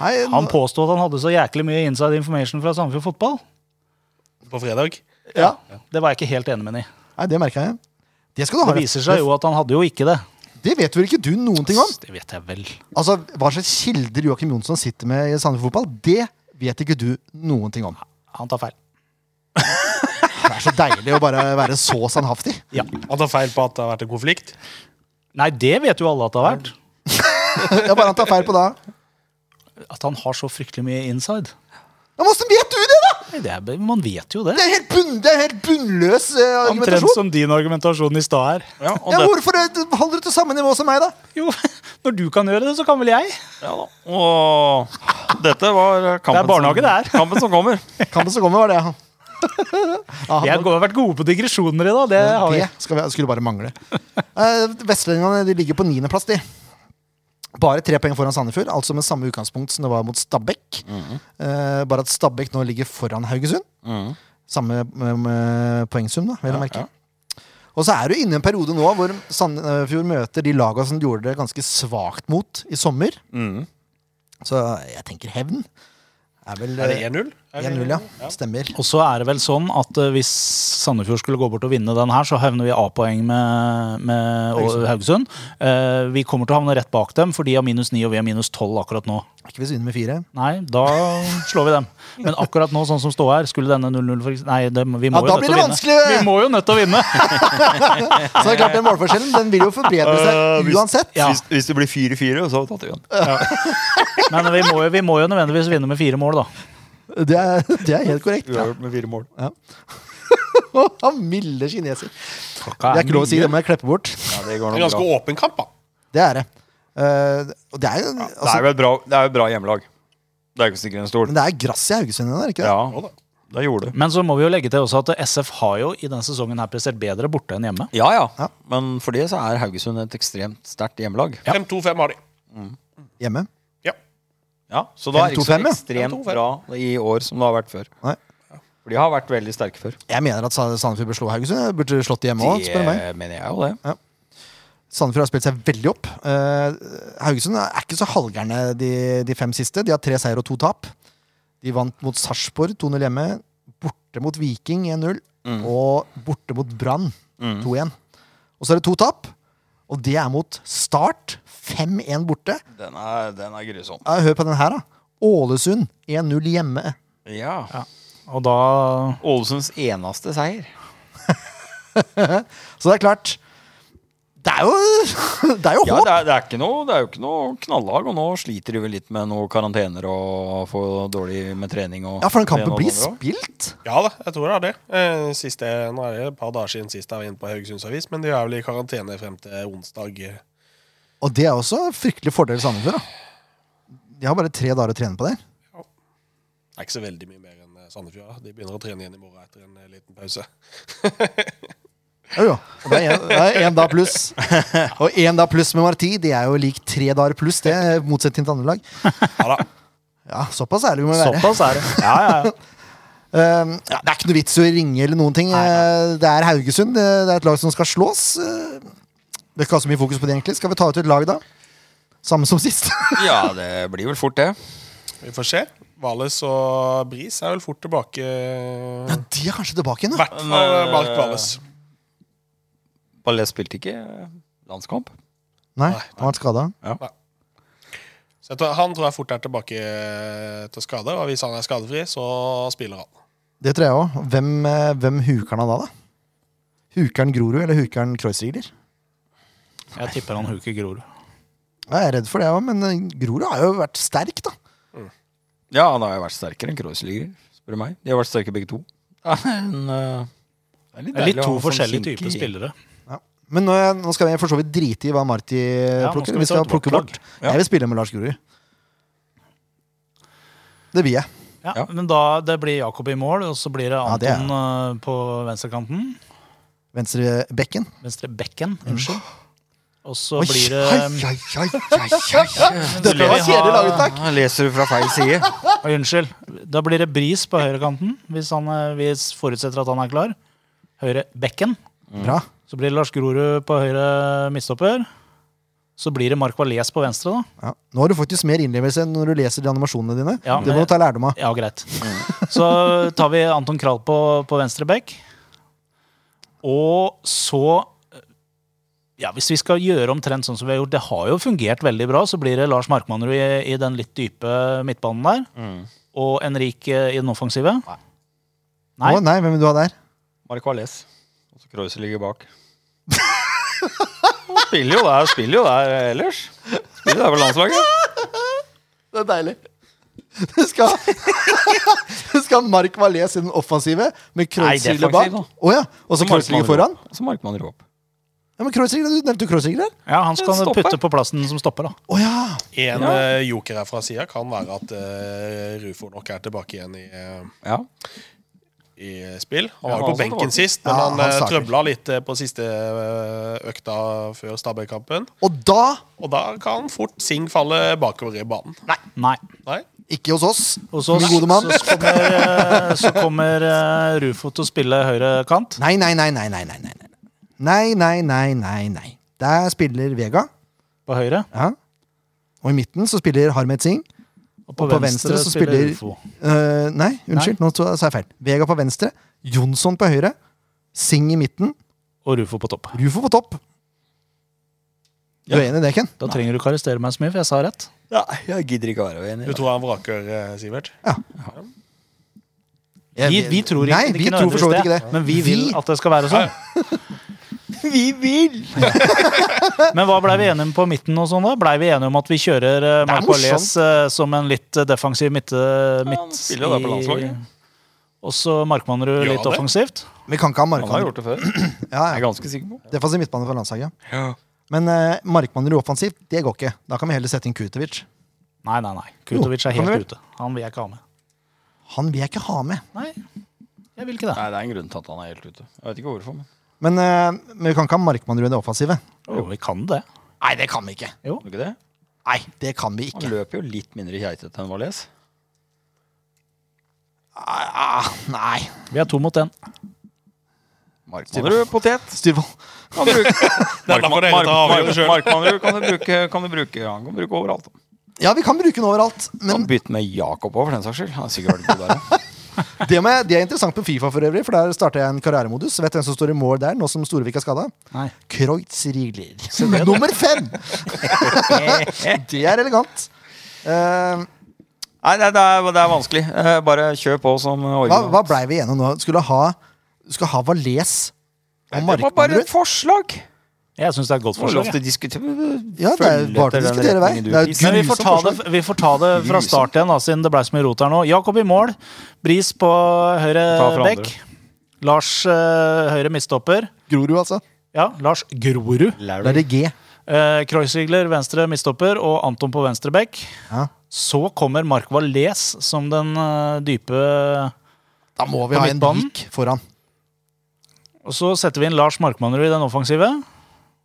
Hei, Han påsto påstod at han hadde så jæklig mye inside information fra Sandefjord fotball. På fredag? ja. Det var jeg ikke helt enig med ham i. Nei, det merka jeg. Det skal du ha. Det viser seg jo at han hadde jo ikke det. Det vet vel ikke du noen ting om? Det vet jeg vel. Altså, Hva slags kilder Joakim Jonsson sitter med i Sandefjord Fotball, det vet ikke du noen ting om. Han tar feil. Det er så deilig å bare være så sannhaftig. Ja. Han tar feil på at det har vært en konflikt? Nei, det vet jo alle at det har vært. Ja, bare han tar feil på da. At han har så fryktelig mye inside. Ja, Hvordan vet du det, da?! Det er, man vet jo det. Det er helt, bunn, det er helt bunnløs eh, Omtrent som din argumentasjon i stad er. Ja, Ja, hvorfor holder du til samme nivå som meg, da? Jo, når du kan gjøre det, så kan vel jeg. ja, da. Og dette var kampen, Det er barnehage, det er. Kampen som kommer. Kampen som kommer, var det, ja. Ja Vi har vært gode på digresjoner i dag. Det har vi. det skal vi, skulle bare mangle. Uh, Vestlendingene ligger på niendeplass, de. Bare tre poeng foran Sandefjord, altså med samme utgangspunkt som det var mot Stabæk. Eh, bare at Stabæk nå ligger foran Haugesund. Mhm. Samme med, med poengsum, da, vel å merke. Og så er du inne i en periode nå hvor Sandefjord møter de laga som gjorde det ganske svakt mot i sommer. Mhm. Så jeg tenker hevn. Er vel Er det eh, 1-0? 1-0, ja. Stemmer. Og så er det vel sånn at eh, hvis Sandefjord skulle gå bort og vinne den her, så havner vi A-poeng med, med Haugesund. Haugesund. Uh, vi kommer til å havne rett bak dem, for de har minus 9 og vi har minus 12 akkurat nå. Ikke hvis vi vinner med fire. Nei, da slår vi dem. Men akkurat nå, sånn som står her, skulle denne 0-0 for Nei, det, vi må Ja, jo nødt til å vinne. vanskelig. Vi må jo nødt til å vinne! Så det er klart den målforskjellen den vil jo forbedre Eh, seg hvis- uansett. Ja. Hvis, hvis det blir 4-4, så tatt vi den. Ja. Men vi må, jo, vi må jo nødvendigvis vinne med fire mål, da. Det er, det er helt korrekt. Uavgjort med fire mål. Han milde kineser. Det er ikke lov å si, det må jeg klippe bort. Ja, det Det er en ganske bra. åpen kamp, da. Det er det. Uh, og det er jo Det altså, er jo et bra, det er et bra hjemmelag. Det er ikke sikkert en stol. Men det er grass i Haugesund ennå, ikke det? Ja, det gjorde det. Men så må vi jo legge til også at SF har jo i denne sesongen her prestert bedre borte enn hjemme. Ja, ja. Ja. Men for det så er Haugesund et ekstremt sterkt hjemmelag. 5-2-5 har de. Hjemme. Ja. Så da er det ikke så 5-2-5, ja. ekstremt bra i år som det har vært før. Nei. For de har vært veldig sterke før. Jeg mener at Sa- Sandefjord bør slå Haugesund. Burde slått de hjemme òg, spør du meg. Det mener jeg jo det. Sandefjord har spilt seg veldig opp. Eh, Haugesund er ikke så halvgærne de, de fem siste. De har tre seier og to tap. De vant mot Sarpsborg 2-0 hjemme. Borte mot Viking 1-0. Mm. Og borte mot Brann Mm. 2-1. Og så er det to tap. Og det er mot Start 5-1 borte. Den er, den er grusom. Ja, hør på den her, da. Ålesund 1-0 hjemme. Ja. Og da Ålesunds eneste seier. Så det er klart Det er jo, det er jo Ja, håp! det er, det, er ikke noe, det er jo ikke noe knallag, og nå sliter de vel litt med noen karantener og får dårlig med trening. Og Ja, for den kampen blir spilt. Ja da, jeg tror det er det. Eh, Siste, nå er det et par dager siden sist jeg var inne på Haugesunds Avis, men de er vel i karantene frem til onsdag. Og det er også en fryktelig fordel Sandefjord. da. De har bare tre dager å trene på der. Det er ikke så veldig mye mer enn eh, Sandefjord. De begynner å trene igjen i morgen etter en eh, liten pause. Jo, jo. Det er en- én dag pluss. Og én dag pluss med Marti, det er jo lik tre dager pluss, det, motsetning til andre lag. Ja da. Ja, såpass ærlig må vi være. Såpass er det. Ja, ja, ja. Um, ja, det er ikke noe vits i å ringe eller noen ting. Nei, nei. Det er Haugesund. Det det er et lag som skal slås. Eh, Det ha så mye fokus på det, egentlig. Skal vi ta ut et lag, da? Samme som sist. Ja, det blir vel fort det. Vi får se. Vales og Bris er vel fort tilbake. Ja, de er kanskje tilbake igjen, da. hvert fall Mark eh, Vales. Spilte ikke landskamp. Nei, Nei, han har vært skada. Så jeg tror, han tror jeg fort er tilbake eh, til skade, og hvis han er skadefri, så spiller han. Det tror jeg òg. Hvem, eh, hvem huker han da, da? Huker han Grorud, eller huker han Kreuzrigler? Jeg tipper han huker Grorud. Jeg er redd for det òg, men eh, Grorud har jo vært sterk, da. Ja, han har jo vært sterkere enn Kreuzliger, spør du meg. De har vært sterke begge to. Ja, men, uh, det er litt Det er litt to sånn forskjellige typer spillere. spillere. Men nå, nå skal vi for så vidt drite i hva Marti nå plukker. vi vi skal plukke bort. Ja. Jeg vil spille med Lars Grorud. Det vil jeg. Ja, Ja. Men da det blir Jakob i mål, og så blir det Ja, det Anton eh, på venstrekanten. Venstre bekken. Venstre bekken, unnskyld. Og så Oi, blir det oi, oi, oi, oi, oi. Dette var kjedelig laget, takk. Leser du fra feil side? Oi, Unnskyld. Da blir det Bris på høyrekanten, hvis han eh, vi forutsetter at han er klar. Høyre bekken. Bra. Så blir det Lars Grorud på høyre midtstopper. Så blir det Mark Valles på venstre, da. Ja. Nå har du faktisk mer innlevelse enn når du leser de animasjonene dine. Ja, det må men- du ta lærdom av. Ja, greit. Så tar vi Anton Krall på, på venstre bekk. Og så ja, Hvis vi skal gjøre omtrent sånn som vi har gjort, det har jo fungert veldig bra, så blir det Lars Markmannrud i, i den litt dype midtbanen der. Mm. Og Henrik eh, i den offensive. Nei. Å, nei, hvem vil du ha der? Mark Valles. Og så Kreuzer ligger bak. Han spiller jo der, spiller jo der ellers. Spiller der på landslaget. Det er deilig. Du skal, du skal Mark Valais i den offensive med Kreuzrigler bak. Oh. Ja. Og så Kreuzrigler foran? Og så Markmannrud opp. Ja, men Du nevnte jo Kreuzrigler. Ja, han skal Stopper. putte på plassen som stopper, da. Oh, ja. En Ja. eh, joker her fra sida kan være at uh, Rufo nok er tilbake igjen i, eh, Ja. i spill. Han var jo på benken sist, men Ja, han, han trøbla litt eh, på siste eh, økta før Stabøy-kampen. Og da Og da kan fort Sing falle bakover i banen. Nei. Nei? Ikke hos oss, Hos oss min gode mann. så kommer, eh, så kommer eh, Rufo til å spille høyre kant. Nei, nei, nei, nei, nei, nei, nei. Nei, nei, nei, nei, nei. Der spiller Vega. På høyre. Ja. Og i midten så spiller Harmet Singh. Og på, Og på venstre, venstre så spiller spiller-. Eh, nei, unnskyld, nå sa jeg feil. Vega på venstre, Jonsson på høyre, Singh i midten, Og Rufo på topp. Rufo på topp. Du er enig i det, Ken? Da trenger du ikke arrestere meg så mye, for jeg sa rett. Ja, jeg gidder ikke å være uenig. Du tror han vraker eh, Sivert? Vi, vi tror ikke, Nei, vi ikke tror for så vidt ikke det. Men vi vil at det skal være sånn. Vi vil! Men hva blei vi enige om på midten? og sånn da? Blei vi enige om at vi kjører uh. Valles eh, som en litt eh, defensiv midt, eh, midt spiller jo der på landslaget. Og så Markmannrud Ja, litt det? offensivt. Vi kan ikke ha Han har Markmann. gjort det før. Ja, Jeg er ja. ganske sikker på. Defensiv midtbane for landslaget. Ja. Men uh, Markmannrud offensivt, det går ikke. Da kan vi heller sette inn Kutovic. Nei, nei, nei. Kutovic er kan helt ute. Han vil jeg ikke ha med. Han vil jeg ikke ha med. Nei, jeg vil ikke det. Nei, det er en grunn til at han er helt ute. Jeg vet ikke hvorfor. Men. Men, eh, men vi kan ikke ha Markmannrud i det offensive. Jo, vi kan det. Nei, det kan vi ikke. Jo, ikke det? Nei, det kan vi ikke. Han løper jo litt mindre geitete enn Valles. Ah, nei. Vi er to mot én. Markmannrud potet. Styrvold. Markmannrud kan du bruke, kan du bruke, han kan bruke overalt. Ja, vi kan bruke den overalt. Men bytte med Jakob òg, for den saks skyld. Han har sikkert vært god der. Det, med, det er interessant på Fifa for øvrig, for der starter jeg en karrieremodus. Vet du hvem som står i mål der, nå som Storevik er skada? Nei. Kreuzrigler. Nummer fem! det er elegant. Uh, Nei, det, er, det er vanskelig. Eh, Bare kjør på som hva, original. hva blei vi igjennom nå? Skulle ha, skulle ha Valais og Det var bare et forslag. Jeg syns det er et godt lov forslag. til å diskutere Ja, det er bare til å diskutere vei. Det er et Men vi får, ta det, vi får ta det fra start igjen, da, siden det ble så mye rot her nå. Jakob i mål. Bris på høyre bekk. Lars uh, høyre midtstopper. Grorud, altså. Ja, Lars Grorud. Det er det G. Uh, Kreuzrigler venstre midtstopper og Anton på venstre bekk. Ja. Så kommer Mark Valles som den uh, dype Da må vi ha en bik vik foran. Og så setter vi inn Lars Markmannerud i den offensive.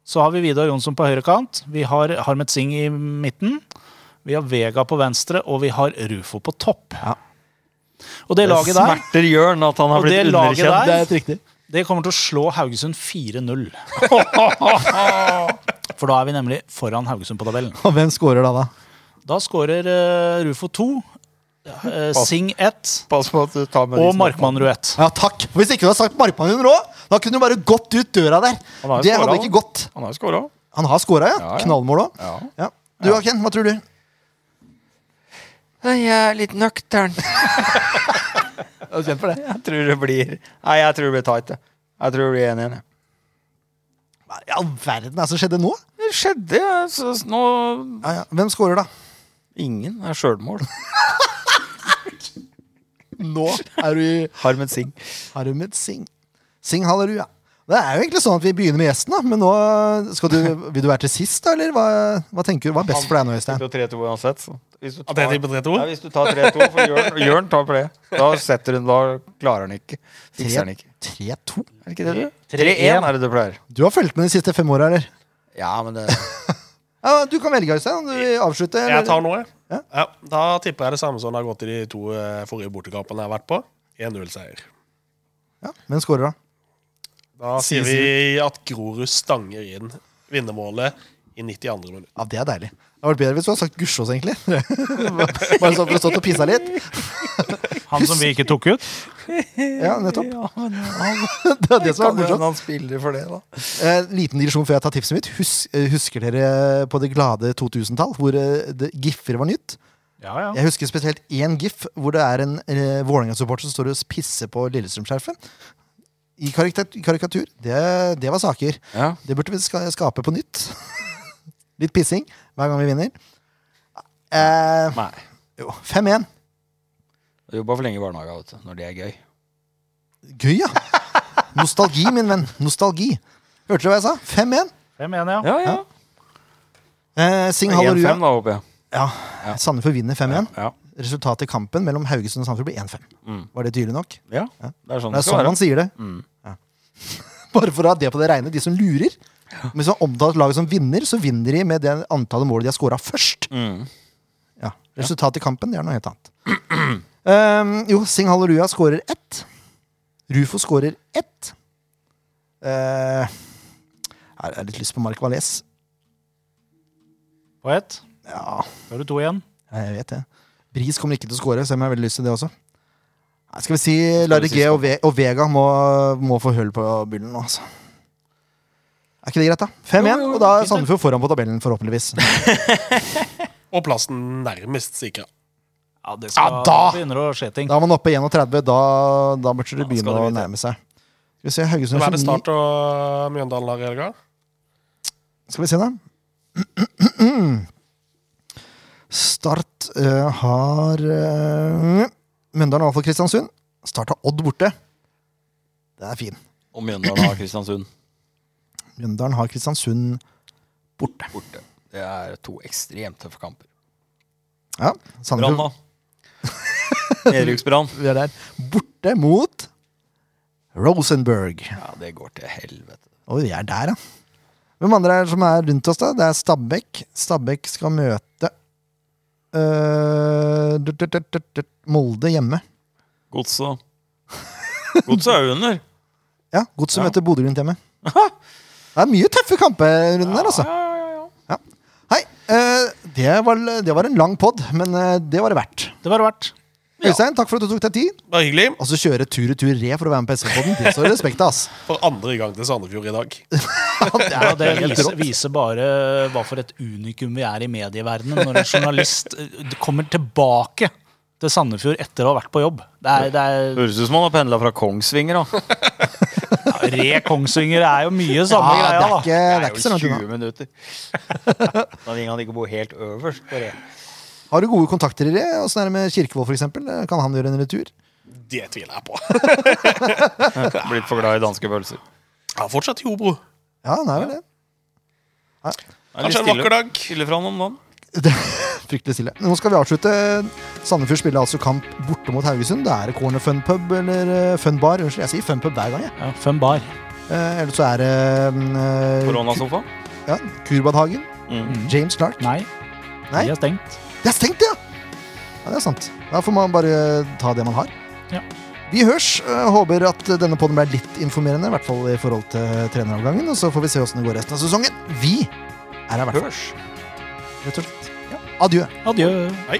Så har vi Vidar Jonsson på høyre kant. Vi har Harmet Singh i midten. Vi har Vega på venstre, og vi har Rufo på topp. Ja. Og det Det laget der smerter Jørn at han har blitt underkjent. der- Det er helt riktig. Det kommer til å slå Haugesund 4-0. For da er vi nemlig foran Haugesund på tabellen. Og hvem scorer da, da? Da skårer uh, Rufo 2, uh, Sing 1 Pass på at du tar med og Markmann-ruett. 1. Ja, takk! Hvis ikke du hadde sagt Markmann-ruett òg, da kunne du bare gått ut døra der. Han har jo Det scoret, hadde ikke gått. Han har skåra. Han har scora, ja. Ja, ja. Knallmål òg. Ja. Ja. Du, Aken, hva tror du? Jeg er litt nøktern. Er du kjent for det? Jeg tror det blir Nei, jeg tror det blir tight. jeg. Tror det blir 1-1. jeg. Hva i all verden er det som skjedde nå? Det skjedde, jeg, så nå Ja, ja. Hvem scorer, da? Ingen er sjølmål. Nå er du i Harmet Singh. Harmet Singh. Singh halleluja. Det er jo egentlig sånn at vi begynner med gjesten, da. Men nå skal du, vil du være til sist, da? Eller hva, hva tenker du? Hva er best for deg nå, Øystein? Det er 3-2 uansett. Så. Hvis du tar, 3-2? ja, hvis du tar 3-2, for Jørn, Jørn tar på det. Da setter hun, da klarer han ikke. Fikser han ikke. 3-2. Er det ikke det, du? 3-1 er det du pleier. Du har fulgt med de siste fem åra, eller? Ja, men det Ja, du kan velge, Øystein. Du vil avslutte. eller? Jeg tar noe, jeg. Ja. Ja, da tipper jeg det samme som det har gått i de to eh, forrige bortekampene jeg har vært på. 1-0-seier. Ja. Hvem skårer, da? Da sier vi at Grorud stanger inn vinnermålet i 92. minutt. Ja, Det er deilig. Det hadde vært bedre hvis du hadde sagt Gussiås, egentlig. Bare sånn for å stått og pissa litt. Han som vi ikke tok ut. Ja, nettopp. Det er det som er morsomt. han spiller for det, da. Eh, liten digresjon før jeg tar tipset mitt. Hus, eh, husker dere på det glade 2000-tall, hvor eh, giffer var nytt? Ja, ja. Jeg husker spesielt én gif hvor det er en eh, Vålerenga-supporter som står og pisser på Lillestrøm-skjerfet. I karikatur. Det, det var saker. Ja. Det burde vi skape på nytt. Litt pissing hver gang vi vinner. Eh, Nei. jo, 5-1. Du jobba for lenge i barnehage, vet du, når det er gøy. Gøy, ja. Nostalgi, min venn. Nostalgi. Hørte du hva jeg sa? 5-1. 5-1, ja. Ja, ja. Eh, Sing 1-5, da, håper jeg. Ja. Sandefjord vinner 5-1. Ja. Resultatet i kampen mellom Haugesund og Sandefjord blir 1-5. Mm. Var det tydelig nok? ja. Det er sånn Det er sånn man sier det. Mm. Ja. Bare for å ha det på det reine. De som lurer. Ja. hvis man omtaler laget som vinner, så vinner de med det antallet mål de har scora først. Mm. Ja. Resultatet i kampen det er noe helt annet. um, jo, Sing Halleluja skårer ett. Rufo skårer ett. Uh, her har jeg litt lyst på Mark Valais. På ett. Ja, Da har du to igjen. jeg vet det. Bris kommer ikke til å skåre, selv om jeg har veldig lyst til det også. Nei, skal vi si Larry G og, Ve og Vega må, må få hull på byllen nå, altså. Er ikke det greit, da? 5-1, Jo, jo, og da er. Sandefjord foran på tabellen, forhåpentligvis. Og plassen nærmest sikra. Ja, det skal, Ja, da! begynner å skje ting. Da er man oppe i 31, da, da burde det begynne å nærme seg. Skal vi se, Haugesund Hvem er det Start og Mjøndalen har i helga? Skal vi se, da. Start uh, har uh, Mjøndalen har Kristiansund. Start har Odd borte. Det er fin. Og Mjøndalen har Kristiansund Mjøndalen har Kristiansund borte. borte. Det er to ekstremt tøffe kamper. Ja, Brann, Sandefjord er der. Borte mot Rosenberg. Ja, det går til helvete. Og vi er der, ja. Hvem andre er det som er rundt oss, da? Det er Stabæk. Stabæk skal møte øh, dut, dut, dut, dut, dut, Molde hjemme. Godset Godset er jo under. Ja, Godset Ja. møter Bodø-Glimt hjemme. Det er mye tøffe kamper rundt der, altså. Ja, ja, ja. Hei, øh, det, var, det var en lang pod, men øh, det var det verdt. Det var det verdt. Øystein, takk for at du tok deg tid. Bare hyggelig. Og så kjøre tur-retur re for å være med på SV-poden. Det står respekt av, ass. For andre gang til Sandefjord i dag. Ja, det viser, viser bare hva for et unikum vi er i medieverdenen når en journalist eh, kommer tilbake til Sandefjord etter å ha vært på jobb. Det er, det er, Høres ut som han har pendla fra Kongsvinger. da ja, Re Kongsvinger er jo mye samme Ja, det er ikke, det er det er jo 20 minutter. Da ringer han ikke bo helt øverst på re. Har du gode kontakter i det? Åssen er det med Kirkevold, f.eks.? Kan han gjøre en retur? Det tviler jeg på. Blitt for glad i danske pølser. Ja, fortsatt i Hobro. Ja, han er vel det. Er Kanskje en vakker dag. Stille fra han om dagen. Fryktelig stille. Nå skal vi avslutte. Sandefjord spiller altså kamp borte mot Haugesund. Det er Corner Fun Pub, eller eh, Fun Bar. Unnskyld, jeg sier Fun Pub hver gang. jeg. Ja, Fun bar. Eh, Eller så er det eh, Koronasofa. Ja, Kurbadhagen. Mm. James Clark. Nei, Nei? de er stengt. Det er stengt, ja! Ja, Det er sant. Da får man bare ta det man har. Ja. Vi hørs. Eh, Håper at denne podden ble litt informerende, i hvert fall i forhold til treneravgangen. Og så får vi se åssen det går resten av sesongen. Vi er her hvert fall. Rett og slett. Ja. Adjø. Adjø. Hei.